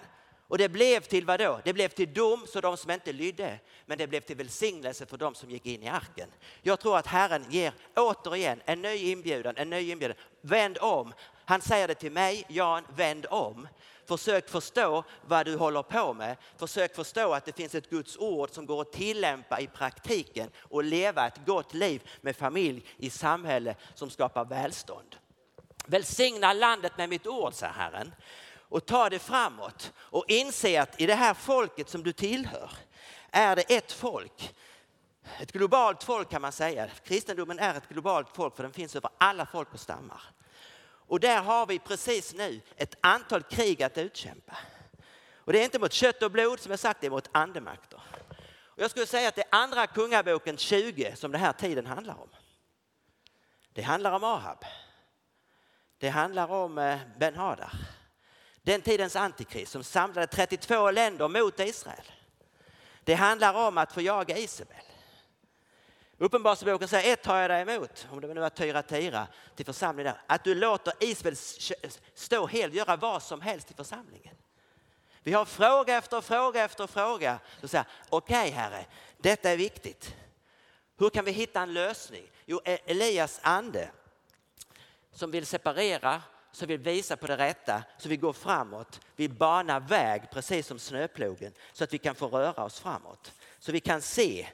och det blev till vad då? Det blev till dom för de som inte lydde, men det blev till välsignelse för de som gick in i arken. Jag tror att Herren ger återigen en ny inbjudan, en ny inbjudan. Vänd om. Han säger det till mig, Jan, vänd om. Försök förstå vad du håller på med. Försök förstå att det finns ett Guds ord som går att tillämpa i praktiken och leva ett gott liv med familj i samhälle som skapar välstånd. Välsigna landet med mitt ord, säger Herren och ta det framåt och inse att i det här folket som du tillhör är det ett folk. Ett globalt folk kan man säga. Kristendomen är ett globalt folk för den finns över alla folk och stammar. Och där har vi precis nu ett antal krig att utkämpa. Och det är inte mot kött och blod som jag sagt, det är mot andemakter. Och jag skulle säga att det är andra kungaboken 20 som den här tiden handlar om. Det handlar om Ahab. Det handlar om eh, Ben Hadar. Den tidens antikrist som samlade 32 länder mot Israel. Det handlar om att förjaga Isabel. Uppenbarelseboken säger ett tar jag dig emot, om det nu var Tyra Tira till församlingen där, att du låter Isabel stå helt, göra vad som helst i församlingen. Vi har fråga efter fråga efter fråga. Så säger okej okay, Herre, detta är viktigt. Hur kan vi hitta en lösning? Jo, e- Elias ande som vill separera som vill visa på det rätta, så vi går framåt. vill bana väg, precis som snöplogen, så att vi kan få röra oss framåt. Så vi kan se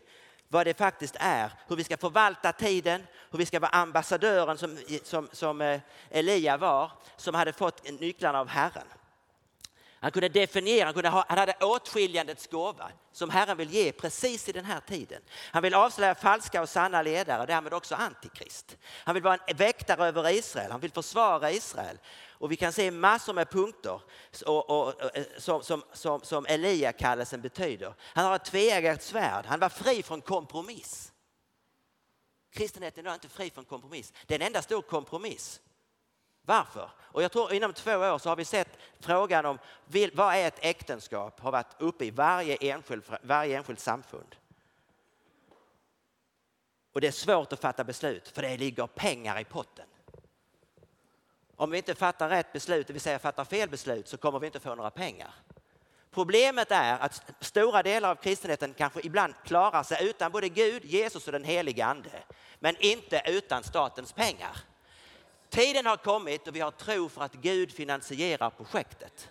vad det faktiskt är, hur vi ska förvalta tiden, hur vi ska vara ambassadören som, som, som eh, Elia var, som hade fått nycklarna av Herren. Han kunde definiera, han, kunde ha, han hade åtskiljandets gåva som Herren vill ge precis i den här tiden. Han vill avslöja falska och sanna ledare och därmed också antikrist. Han vill vara en väktare över Israel, han vill försvara Israel. Och vi kan se massor med punkter och, och, och, eh, som, som, som, som Elia-kallelsen betyder. Han har ett tveeggat svärd, han var fri från kompromiss. Kristenheten är inte fri från kompromiss, det är en enda stor kompromiss. Varför? Och jag tror inom två år så har vi sett frågan om vad är ett äktenskap har varit uppe i varje enskild, varje enskild samfund. Och det är svårt att fatta beslut för det ligger pengar i potten. Om vi inte fattar rätt beslut, det vill säga fattar fel beslut, så kommer vi inte få några pengar. Problemet är att stora delar av kristenheten kanske ibland klarar sig utan både Gud, Jesus och den helige Ande, men inte utan statens pengar. Tiden har kommit och vi har tro för att Gud finansierar projektet.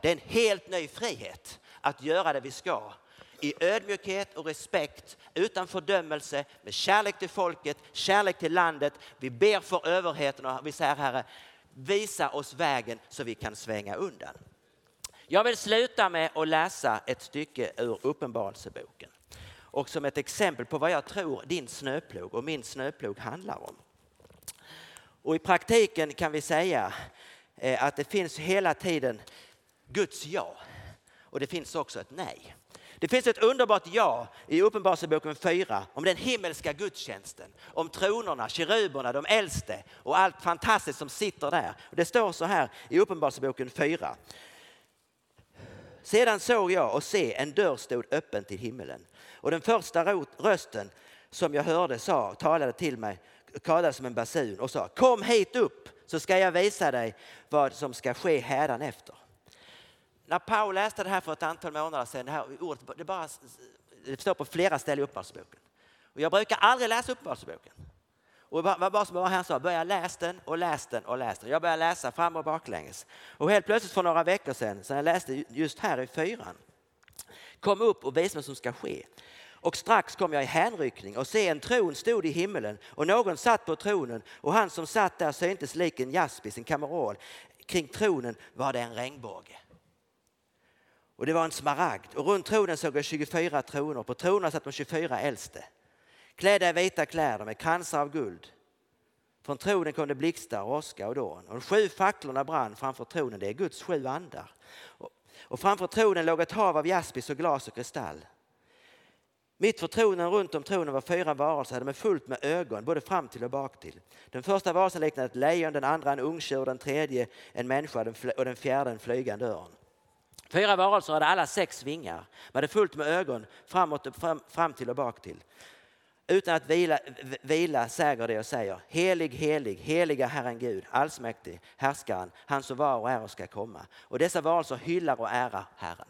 Det är en helt ny frihet att göra det vi ska i ödmjukhet och respekt, utan fördömelse, med kärlek till folket, kärlek till landet. Vi ber för överheten och vi säger Herre, visa oss vägen så vi kan svänga undan. Jag vill sluta med att läsa ett stycke ur Uppenbarelseboken och som ett exempel på vad jag tror din snöplog och min snöplog handlar om. Och i praktiken kan vi säga eh, att det finns hela tiden Guds ja och det finns också ett nej. Det finns ett underbart ja i Uppenbarelseboken 4 om den himmelska gudstjänsten, om tronerna, keruberna, de äldste och allt fantastiskt som sitter där. Det står så här i Uppenbarelseboken 4. Sedan såg jag och se en dörr stod öppen till himmelen och den första rösten som jag hörde sa, talade till mig talade som en basun och sa kom hit upp så ska jag visa dig vad som ska ske hädanefter. När Paul läste det här för ett antal månader sedan, det här ordet, det, bara, det står på flera ställen i Uppenbarelseboken. Och jag brukar aldrig läsa Uppenbarelseboken. Och det var bara som han sa, börja läs den och läs den och läs den. Jag började läsa fram och baklänges. Och helt plötsligt för några veckor sedan, så jag läste just här i fyran, kom upp och visade vad som ska ske. Och strax kom jag i hänryckning och se en tron stod i himmelen och någon satt på tronen och han som satt där syntes lik en jaspis, en kamerol. Kring tronen var det en regnbåge. Och det var en smaragd och runt tronen såg jag 24 troner. På tronerna satt de 24 äldste. Klädda i vita kläder med kransar av guld Från tronen kom det blixtar, åska och dån. Och de sju facklorna brann framför tronen, det är Guds sju andar. Och, framför tronen låg ett hav av jaspis och glas och kristall. Mitt för tronen, runt om tronen var fyra varelser, de är fullt med ögon, både fram till och bak till. Den första varelsen liknade ett lejon, den andra en ungtjur, den tredje en människa och den fjärde en flygande örn. Fyra varelser hade alla sex vingar, de hade fullt med ögon framåt och fram, fram till och bak till. Utan att vila, vila säger det och säger helig, helig, heliga Herren Gud, allsmäktig, härskaren, han som var och är och ska komma. Och dessa varelser hyllar och ärar Herren.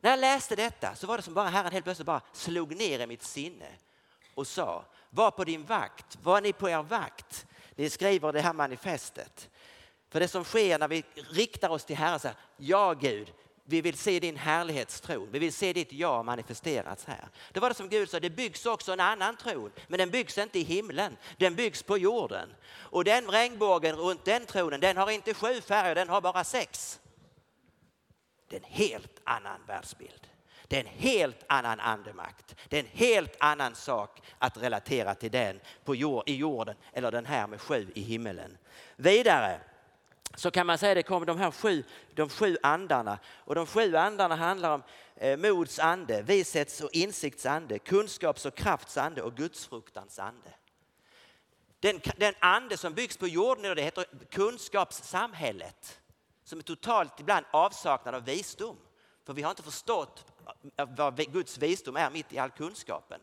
När jag läste detta så var det som bara Herren helt plötsligt bara slog ner i mitt sinne och sa, var på din vakt, var ni på er vakt? Ni skriver det här manifestet. För det som sker när vi riktar oss till Herren, säger, ja Gud, vi vill se din härlighetstron, vi vill se ditt ja manifesteras här. Det var det som Gud sa, det byggs också en annan tron, men den byggs inte i himlen, den byggs på jorden. Och den regnbågen runt den tronen, den har inte sju färger, den har bara sex. Det är en helt annan världsbild. Det är en helt annan andemakt. Det är en helt annan sak att relatera till den på jord, i jorden eller den här med sju i himmelen. Vidare så kan man säga att det kommer de här sju, de sju andarna. Och de sju andarna handlar om eh, mods ande, vishets och insikts ande, kunskaps och krafts ande och gudsfruktans ande. Den, den ande som byggs på jorden det heter kunskapssamhället som är totalt ibland avsaknad av visdom. För vi har inte förstått eh, vad Guds visdom är mitt i all kunskapen.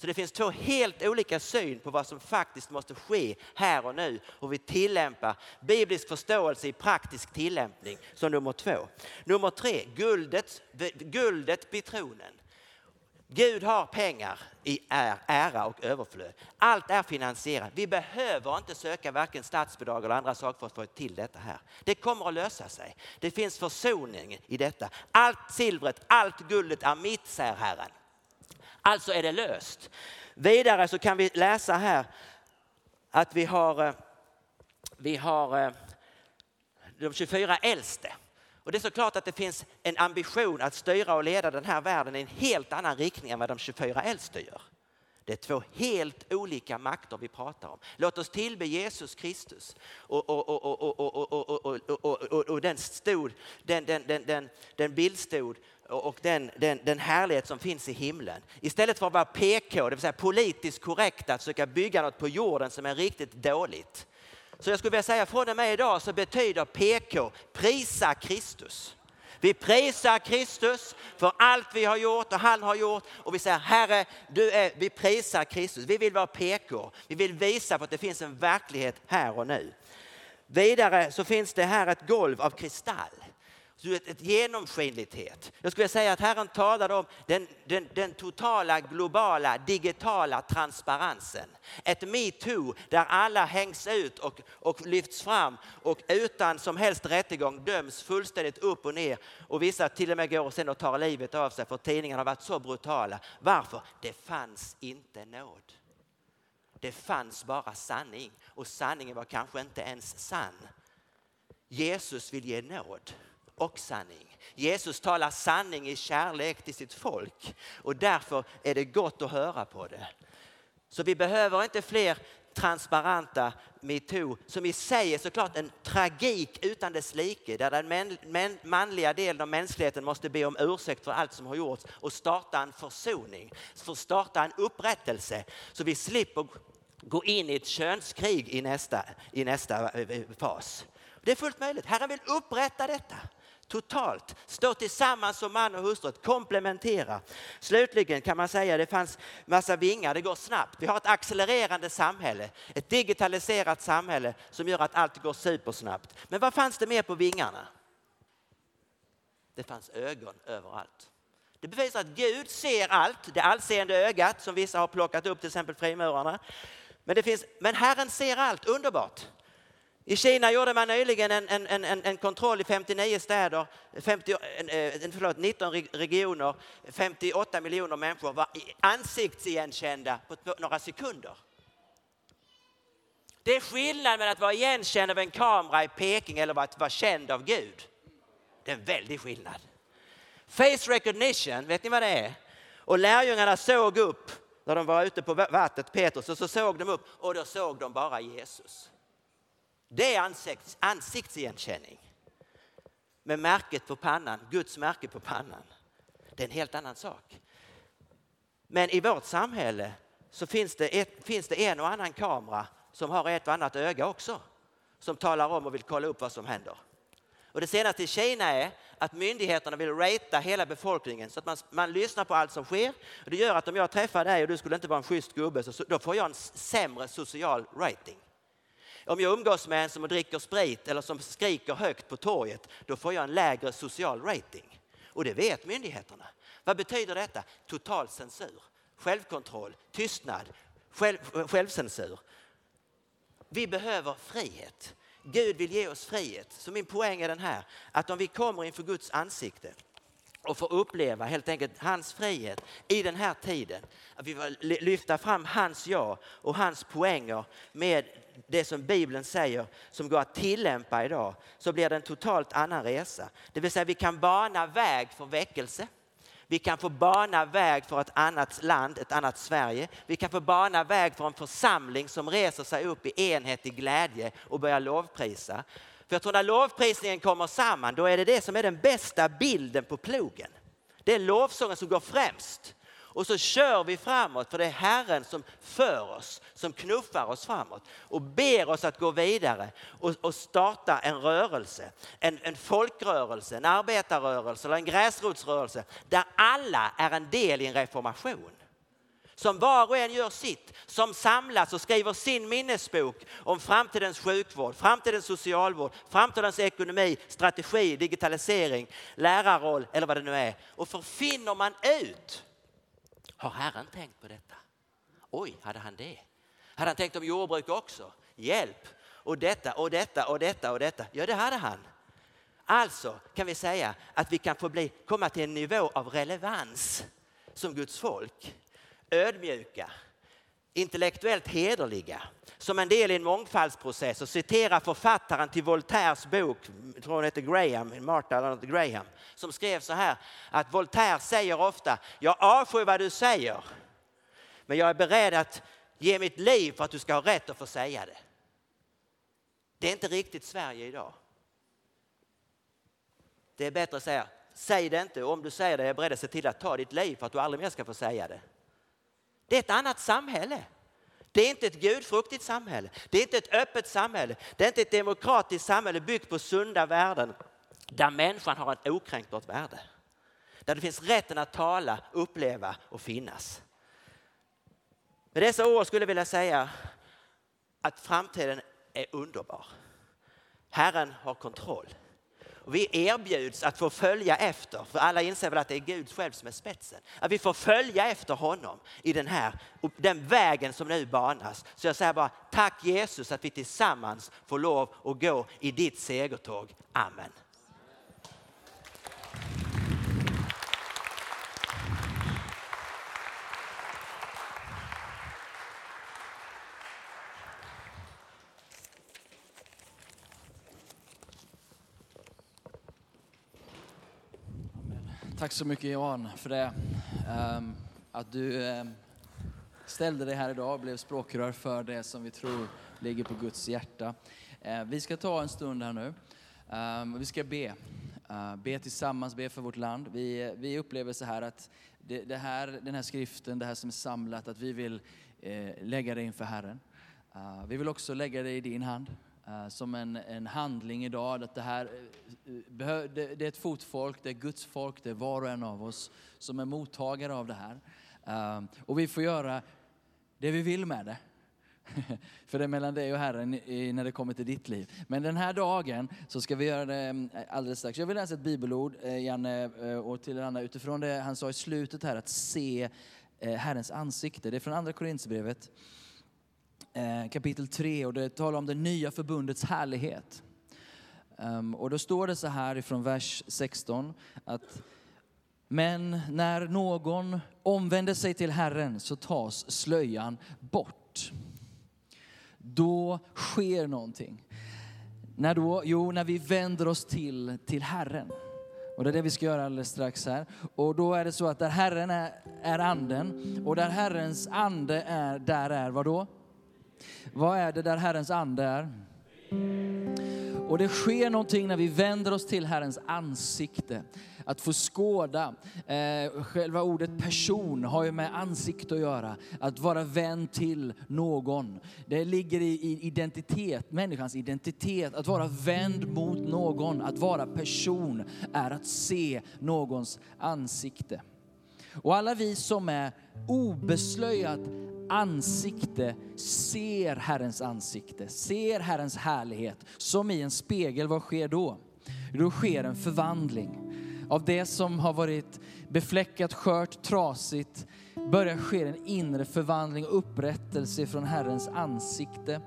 Så det finns två helt olika syn på vad som faktiskt måste ske här och nu och vi tillämpar biblisk förståelse i praktisk tillämpning som nummer två. Nummer tre, guldet, guldet vid tronen. Gud har pengar i ära och överflöd. Allt är finansierat. Vi behöver inte söka varken statsbidrag eller andra saker för att få till detta här. Det kommer att lösa sig. Det finns försoning i detta. Allt silvret, allt guldet är mitt, säger Herren. Alltså är det löst. Vidare så kan vi läsa här att vi har, eh, vi har eh, de 24 äldste. Och det är såklart att det finns en ambition att styra och leda den här världen i en helt annan riktning än vad de 24 äldste gör. Det är två helt olika makter vi pratar om. Låt oss tillbe Jesus Kristus. Och, och, den, stod, den, den, den, den, den bildstod och den, den, den härlighet som finns i himlen. Istället för att vara PK, det vill säga politiskt korrekt att försöka bygga något på jorden som är riktigt dåligt. Så jag skulle vilja säga från och med idag så betyder PK prisa Kristus. Vi prisar Kristus för allt vi har gjort och han har gjort och vi säger Herre, du är, vi prisar Kristus. Vi vill vara PK. Vi vill visa på att det finns en verklighet här och nu. Vidare så finns det här ett golv av kristall du vet, ett genomskinlighet. Jag skulle säga att Herren talade om den, den, den, totala globala digitala transparensen. Ett metoo där alla hängs ut och, och lyfts fram och utan som helst rättegång döms fullständigt upp och ner och vissa till och med går sen och tar livet av sig för tidningarna har varit så brutala. Varför? Det fanns inte nåd. Det fanns bara sanning och sanningen var kanske inte ens sann. Jesus vill ge nåd och sanning. Jesus talar sanning i kärlek till sitt folk och därför är det gott att höra på det. Så vi behöver inte fler transparenta metoo som i sig är såklart en tragik utan dess like där den manliga delen av mänskligheten måste be om ursäkt för allt som har gjorts och starta en försoning, för starta en upprättelse så vi slipper gå in i ett könskrig i nästa, i nästa eh, eh, fas. Det är fullt möjligt. Herren vill upprätta detta totalt. Stå tillsammans som man och hustru, komplementera. Slutligen kan man säga att det fanns massa vingar, det går snabbt. Vi har ett accelererande samhälle, ett digitaliserat samhälle som gör att allt går supersnabbt. Men vad fanns det mer på vingarna? Det fanns ögon överallt. Det bevisar att Gud ser allt, det allseende ögat som vissa har plockat upp, till exempel frimurarna. Men, det finns, men Herren ser allt, underbart. I Kina gjorde man nyligen en, en, en, en kontroll i 59 städer, 50, eh, en, förlåt, 19 regioner, 58 miljoner människor var ansiktsigenkända på några sekunder. Det är skillnad mellan att vara igenkänd av en kamera i Peking eller att vara känd av Gud. Det är en väldig skillnad. Face recognition, vet ni vad det är? Och lärjungarna såg upp när de var ute på vattnet, Petrus, och så såg de upp och då såg de bara Jesus. Det är ansikts, ansiktsigenkänning. Med märket på pannan, Guds märke på pannan. Det är en helt annan sak. Men i vårt samhälle så finns det, ett, finns det en och annan kamera som har ett och annat öga också. Som talar om och vill kolla upp vad som händer. Och det senaste i Kina är att myndigheterna vill ratea hela befolkningen så att man, man lyssnar på allt som sker. Och det gör att om jag träffar dig och du skulle inte vara en schysst gubbe så då får jag en sämre social rating. Om jag umgås med en som dricker sprit eller som skriker högt på torget, då får jag en lägre social rating. Och det vet myndigheterna. Vad betyder detta? Total censur, självkontroll, tystnad, själv, självcensur. Vi behöver frihet. Gud vill ge oss frihet. Så min poäng är den här, att om vi kommer inför Guds ansikte och får uppleva helt enkelt hans frihet i den här tiden. Att vi får lyfta fram hans ja och hans poänger med det som Bibeln säger som går att tillämpa idag så blir det en totalt annan resa. Det vill säga vi kan bana väg för väckelse. Vi kan få bana väg för ett annat land, ett annat Sverige. Vi kan få bana väg för en församling som reser sig upp i enhet, i glädje och börjar lovprisa. För jag tror när lovprisningen kommer samman, då är det det som är den bästa bilden på plogen. Det är lovsången som går främst. Och så kör vi framåt för det är Herren som för oss, som knuffar oss framåt och ber oss att gå vidare och, och starta en rörelse, en, en folkrörelse, en arbetarrörelse eller en gräsrotsrörelse där alla är en del i en reformation. Som var och en gör sitt, som samlas och skriver sin minnesbok om framtidens sjukvård, framtidens socialvård, framtidens ekonomi, strategi, digitalisering, lärarroll eller vad det nu är. Och förfinner man ut har Herren tänkt på detta? Oj, hade han det? Hade han tänkt om jordbruk också? Hjälp! Och detta och detta och detta och detta. Ja, det hade han. Alltså kan vi säga att vi kan få bli, komma till en nivå av relevans som Guds folk. Ödmjuka, intellektuellt hederliga, som en del i en mångfaldsprocess och citera författaren till Voltaires bok, jag tror hon heter Graham, Martha eller Graham, som skrev så här att Voltaire säger ofta, jag avskyr vad du säger, men jag är beredd att ge mitt liv för att du ska ha rätt att få säga det. Det är inte riktigt Sverige idag. Det är bättre att säga, säg det inte om du säger det är jag beredd att se till att ta ditt liv för att du aldrig mer ska få säga det. Det är ett annat samhälle. Det är inte ett gudfruktigt samhälle. Det är inte ett öppet samhälle. Det är inte ett demokratiskt samhälle byggt på sunda värden där människan har ett okränkbart värde. Där det finns rätten att tala, uppleva och finnas. Med dessa ord skulle jag vilja säga att framtiden är underbar. Herren har kontroll. Och vi erbjuds att få följa efter, för alla inser väl att det är Gud själv som är spetsen. Att vi får följa efter honom i den här den vägen som nu banas. Så jag säger bara tack Jesus att vi tillsammans får lov att gå i ditt segertåg. Amen. Tack så mycket Johan för det. Um, att du um, ställde dig här idag och blev språkrör för det som vi tror ligger på Guds hjärta. Uh, vi ska ta en stund här nu. Um, vi ska be. Uh, be tillsammans, be för vårt land. Vi, vi upplever så här att det, det, här, den här skriften, det här som är samlat, att vi vill uh, lägga det inför Herren. vi vill också lägga det i din hand. Eh, som en, en handling idag. Att det, här, eh, eh, det är ett fotfolk, det är Guds folk, det är var och en av oss som är mottagare av det här. Ehm, och vi får göra det vi vill med det. [LAUGHS] För det är mellan dig och Herren när det kommer till ditt liv. Men den här dagen så ska vi göra det mm, alldeles strax. Jag vill läsa ett bibelord, Janne, och till Anna utifrån det han sa i slutet här, att se Herrens ansikte. Det är från andra Korinthierbrevet Eh, kapitel 3 och det talar om det nya förbundets härlighet. Ehm, och då står det så här ifrån vers 16 att men när någon omvänder sig till Herren så tas slöjan bort. Då sker någonting. När då? Jo, när vi vänder oss till, till Herren. Och det är det vi ska göra alldeles strax här. Och då är det så att där Herren är, är anden och där Herrens ande är, där är vad då? Vad är det där Herrens ande är? Och det sker någonting när vi vänder oss till Herrens ansikte. Att få skåda. Eh, själva ordet person har ju med ansikte att göra. Att vara vän till någon. Det ligger i identitet, människans identitet. Att vara vänd mot någon, att vara person, är att se någons ansikte. Och alla vi som är obeslöjat ansikte ser Herrens ansikte, ser Herrens härlighet. Som i en spegel, vad sker då? Då sker en förvandling. Av det som har varit befläckat, skört, trasigt börjar ske en inre förvandling upprättelse från Herrens ansikte.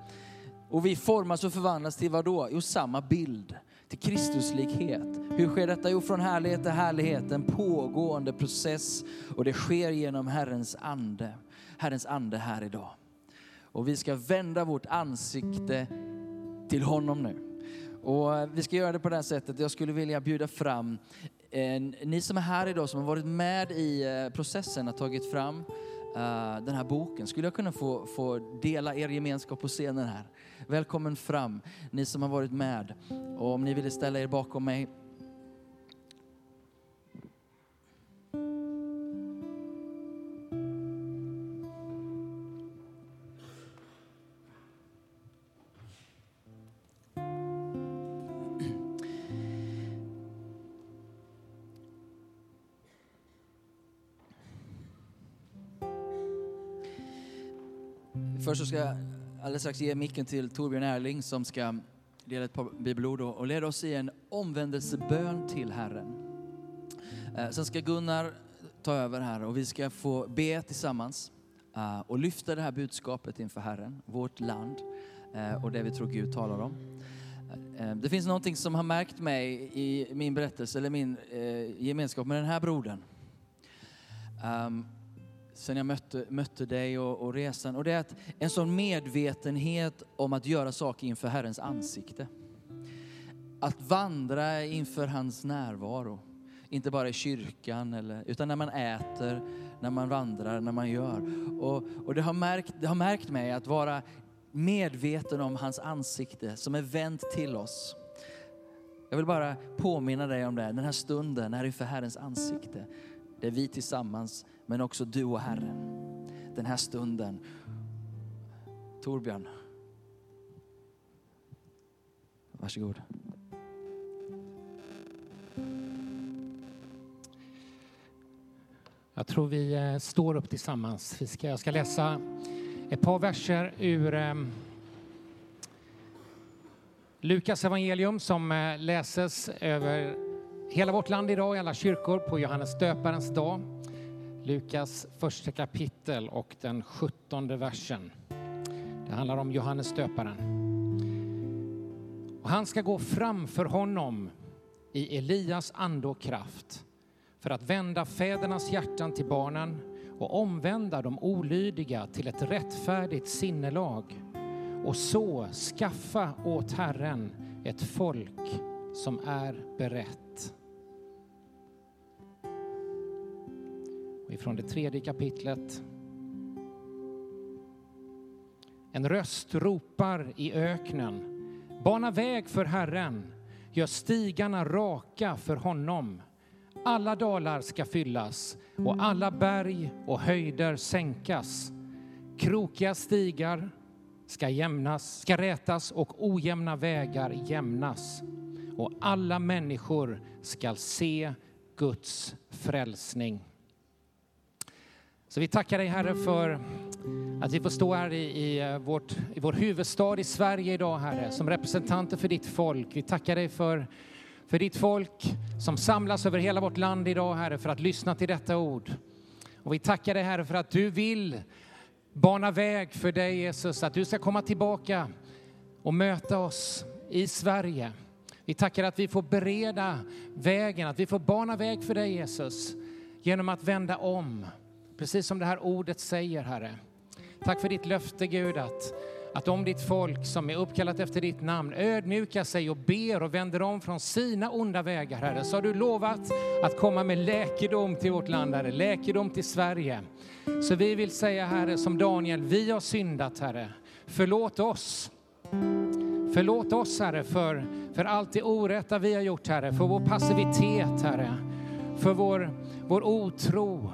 Och vi formas och förvandlas till vad då? Jo, samma bild till Kristuslikhet. Hur sker detta? Jo, från härlighet till härlighet, en pågående process och det sker genom Herrens ande. Herrens ande här idag. Och vi ska vända vårt ansikte till honom nu. Och eh, vi ska göra det på det här sättet. Jag skulle vilja bjuda fram eh, ni som är här idag som har varit med i eh, processen har tagit fram eh, den här boken. Skulle jag kunna få, få dela er gemenskap på scenen här? Välkommen fram, ni som har varit med. Och om ni vill ställa er bakom mig Först så ska jag alldeles strax ge micken till Torbjörn Erling som ska dela ett par bibelord och leda oss i en omvändelsebön till Herren. Eh, sen ska Gunnar ta över här och vi ska få be tillsammans eh, och lyfta det här budskapet inför Herren, vårt land eh, och det vi tror Gud talar om. Det finns någonting som har märkt mig i min berättelse, eller min gemenskap med den här brodern. Ehm, Sen jag mötte, mötte dig och, och, resan. Och det är att en sån medvetenhet om att göra saker inför Herrens ansikte. Att vandra inför hans närvaro. Inte bara i kyrkan, eller, utan när man äter, när man vandrar, när man gör. Och, och det, har märkt, det har märkt mig att vara medveten om hans ansikte som är vänt till oss. Jag vill bara påminna dig om det, den här stunden är inför Herrens ansikte. Det är vi tillsammans men också du och Herren. Den här stunden. Torbjörn. Varsågod. Jag tror vi eh, står upp tillsammans. Vi ska, jag ska läsa ett par verser ur eh, Lukas evangelium som eh, läses över hela vårt land idag i alla kyrkor på Johannes döparens dag. Lukas första kapitel och den sjuttonde versen. Det handlar om Johannes döparen. Och han ska gå framför honom i Elias ande och kraft för att vända fädernas hjärtan till barnen och omvända de olydiga till ett rättfärdigt sinnelag och så skaffa åt Herren ett folk som är berett. Ifrån det tredje kapitlet. En röst ropar i öknen. Bana väg för Herren, gör stigarna raka för honom. Alla dalar ska fyllas och alla berg och höjder sänkas. Krokiga stigar ska, jämnas, ska rätas och ojämna vägar jämnas. Och alla människor ska se Guds frälsning. Så vi tackar dig Herre för att vi får stå här i, i, eh, vårt, i vår huvudstad i Sverige idag Herre, som representanter för ditt folk. Vi tackar dig för, för ditt folk som samlas över hela vårt land idag Herre för att lyssna till detta ord. Och vi tackar dig Herre för att du vill bana väg för dig Jesus, att du ska komma tillbaka och möta oss i Sverige. Vi tackar att vi får bereda vägen, att vi får bana väg för dig Jesus genom att vända om Precis som det här ordet säger, Herre. Tack för ditt löfte, Gud, att, att om ditt folk som är uppkallat efter ditt namn ödmjukar sig och ber och vänder om från sina onda vägar, Herre, så har du lovat att komma med läkedom till vårt land, Herre, läkedom till Sverige. Så vi vill säga, Herre, som Daniel, vi har syndat, Herre. Förlåt oss. Förlåt oss, Herre, för, för allt det orätta vi har gjort, Herre, för vår passivitet, Herre, för vår, vår otro.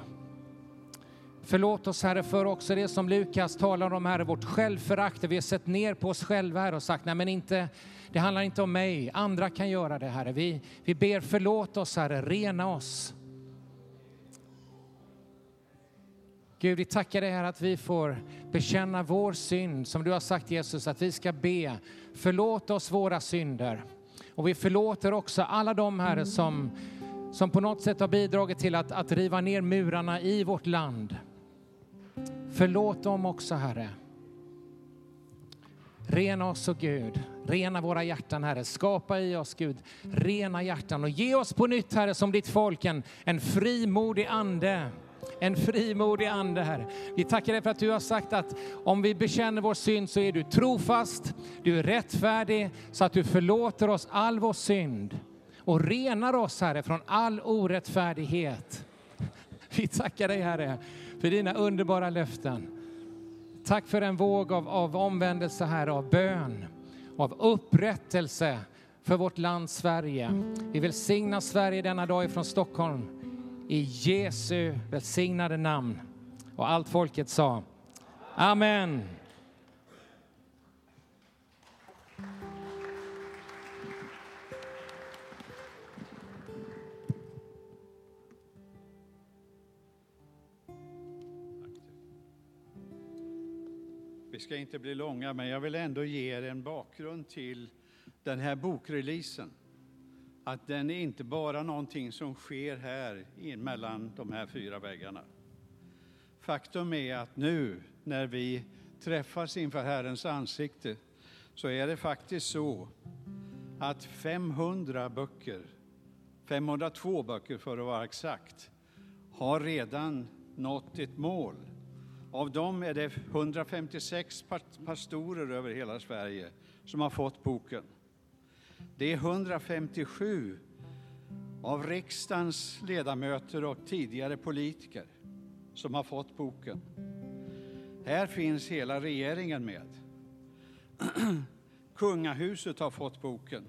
Förlåt oss Herre för också det som Lukas talar om Herre, vårt självförakt. Vi har sett ner på oss själva här och sagt, nej men inte, det handlar inte om mig, andra kan göra det Herre. Vi, vi ber förlåt oss Herre, rena oss. Gud, vi tackar dig här att vi får bekänna vår synd, som du har sagt Jesus, att vi ska be, förlåt oss våra synder. Och vi förlåter också alla de Herre som, som på något sätt har bidragit till att, att riva ner murarna i vårt land. Förlåt dem också, Herre. Rena oss, och Gud. Rena våra hjärtan, Herre. Skapa i oss, Gud, rena hjärtan. Och ge oss på nytt, Herre, som ditt folk, en, en frimodig ande. En frimodig ande, Herre. Vi tackar dig för att du har sagt att om vi bekänner vår synd så är du trofast, du är rättfärdig, så att du förlåter oss all vår synd och renar oss, Herre, från all orättfärdighet. Vi tackar dig, Herre, för dina underbara löften. Tack för en våg av, av omvändelse här, av bön, av upprättelse för vårt land Sverige. Vi välsignar Sverige denna dag ifrån Stockholm i Jesu välsignade namn. Och allt folket sa Amen. Ska inte bli långa, men jag vill ändå ge er en bakgrund till den här bokreleasen. Att den är inte bara någonting som sker här mellan de här fyra väggarna. Faktum är att nu när vi träffas inför Herrens ansikte så är det faktiskt så att 500 böcker, 502 böcker för att vara exakt, har redan nått ett mål av dem är det 156 pastorer över hela Sverige som har fått boken. Det är 157 av riksdagens ledamöter och tidigare politiker som har fått boken. Här finns hela regeringen med. [CLEARS THROAT] Kungahuset har fått boken.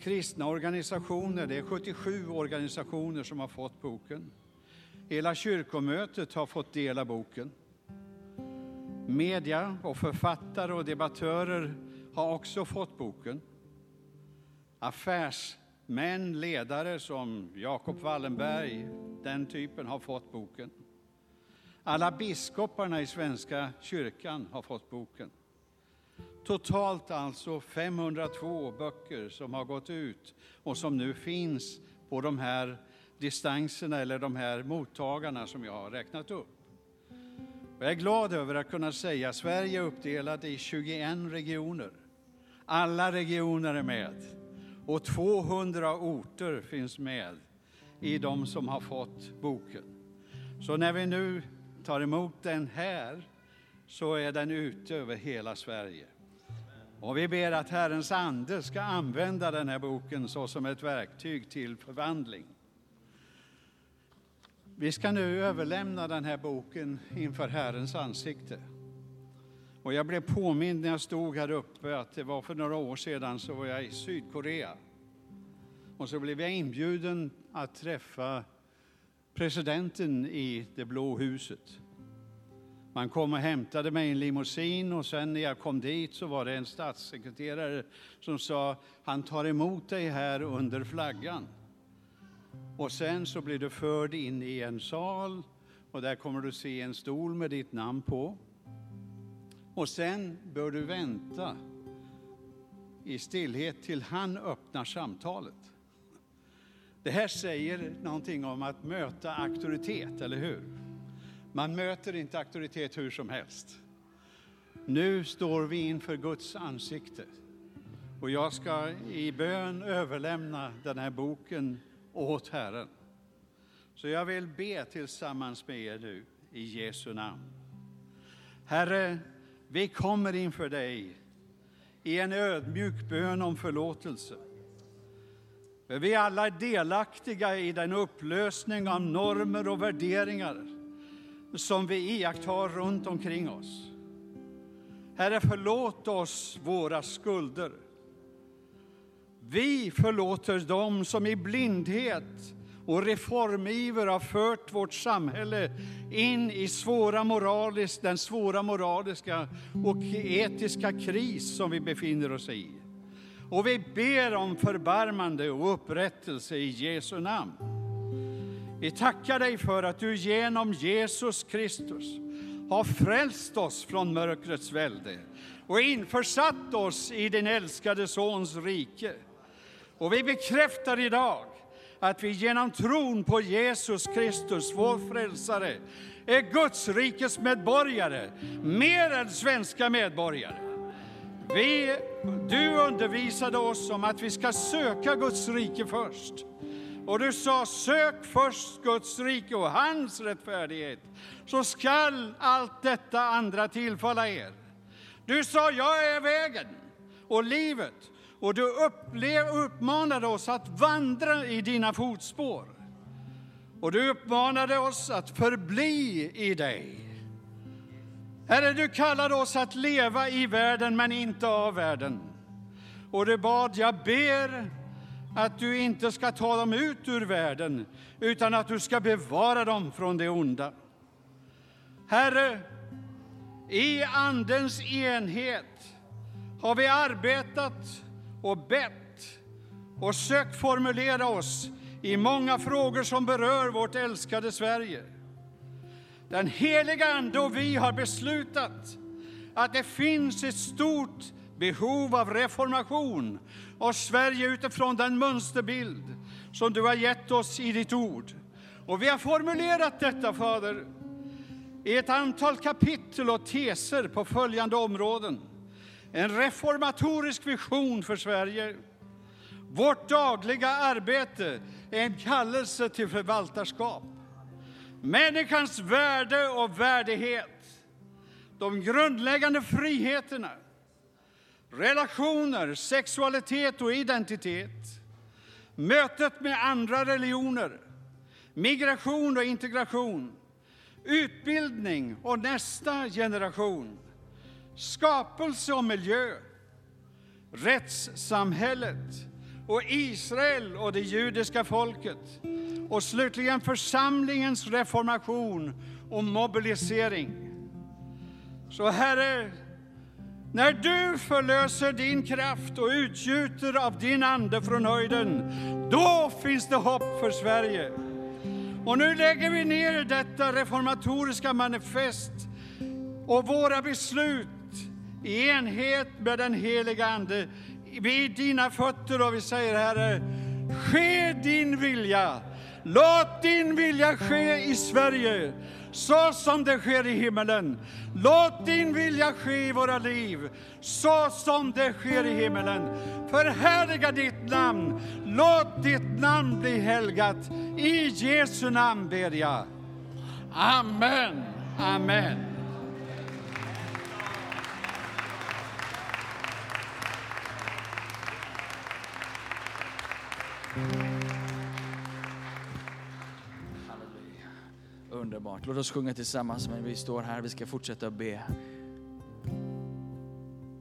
Kristna organisationer, det är 77 organisationer som har fått boken. Hela kyrkomötet har fått del av boken. Media och författare och debattörer har också fått boken. Affärsmän, ledare som Jacob Wallenberg, den typen, har fått boken. Alla biskoparna i Svenska kyrkan har fått boken. Totalt alltså 502 böcker som har gått ut och som nu finns på de här distanserna eller de här mottagarna som jag har räknat upp. Jag är glad över att kunna säga att Sverige är uppdelat i 21 regioner. Alla regioner är med och 200 orter finns med i de som har fått boken. Så när vi nu tar emot den här så är den ute över hela Sverige. Och vi ber att Herrens ande ska använda den här boken såsom ett verktyg till förvandling. Vi ska nu överlämna den här boken inför Herrens ansikte. Och jag blev påmind när jag stod här uppe att det var för några år sedan så var jag i Sydkorea. Och så blev jag inbjuden att träffa presidenten i det blå huset. Man kom och hämtade mig i en limousin och sen när jag kom dit så var det en statssekreterare som sa han tar emot dig här under flaggan. Och sen så blir du förd in i en sal och där kommer du se en stol med ditt namn på. Och sen bör du vänta i stillhet till han öppnar samtalet. Det här säger någonting om att möta auktoritet, eller hur? Man möter inte auktoritet hur som helst. Nu står vi inför Guds ansikte och jag ska i bön överlämna den här boken åt Herren. Så jag vill be tillsammans med er nu i Jesu namn. Herre, Vi kommer inför dig i en ödmjuk bön om förlåtelse. För vi alla är delaktiga i den upplösning av normer och värderingar som vi iakttar runt omkring oss. Herre, förlåt oss våra skulder. Vi förlåter dem som i blindhet och reformiver har fört vårt samhälle in i svåra moralisk, den svåra moraliska och etiska kris som vi befinner oss i. Och vi ber om förbarmande och upprättelse i Jesu namn. Vi tackar dig för att du genom Jesus Kristus har frälst oss från mörkrets välde och införsatt oss i din älskade Sons rike. Och vi bekräftar idag att vi genom tron på Jesus Kristus, vår frälsare, är Guds rikes medborgare, mer än svenska medborgare. Vi, du undervisade oss om att vi ska söka Guds rike först. Och du sa, sök först Guds rike och hans rättfärdighet, så skall allt detta andra tillfalla er. Du sa, jag är vägen och livet och du upplev, uppmanade oss att vandra i dina fotspår. Och du uppmanade oss att förbli i dig. Herre, du kallade oss att leva i världen men inte av världen. Och du bad, jag ber att du inte ska ta dem ut ur världen utan att du ska bevara dem från det onda. Herre, i Andens enhet har vi arbetat och bett och sökt formulera oss i många frågor som berör vårt älskade Sverige. Den heliga Ande och vi har beslutat att det finns ett stort behov av reformation av Sverige utifrån den mönsterbild som du har gett oss i ditt ord. Och vi har formulerat detta, Fader, i ett antal kapitel och teser på följande områden. En reformatorisk vision för Sverige. Vårt dagliga arbete är en kallelse till förvaltarskap. Människans värde och värdighet. De grundläggande friheterna. Relationer, sexualitet och identitet. Mötet med andra religioner. Migration och integration. Utbildning och nästa generation skapelse och miljö, rättssamhället och Israel och det judiska folket och slutligen församlingens reformation och mobilisering. Så Herre, när du förlöser din kraft och utgjuter av din Ande från höjden, då finns det hopp för Sverige. Och nu lägger vi ner detta reformatoriska manifest och våra beslut i enhet med den heliga Ande vid dina fötter och vi säger Herre, ske din vilja. Låt din vilja ske i Sverige så som det sker i himmelen. Låt din vilja ske i våra liv så som det sker i himmelen. Förhärliga ditt namn. Låt ditt namn bli helgat. I Jesu namn ber jag. Amen. Amen. Underbart. Låt oss sjunga tillsammans men vi står här. Vi ska fortsätta att be.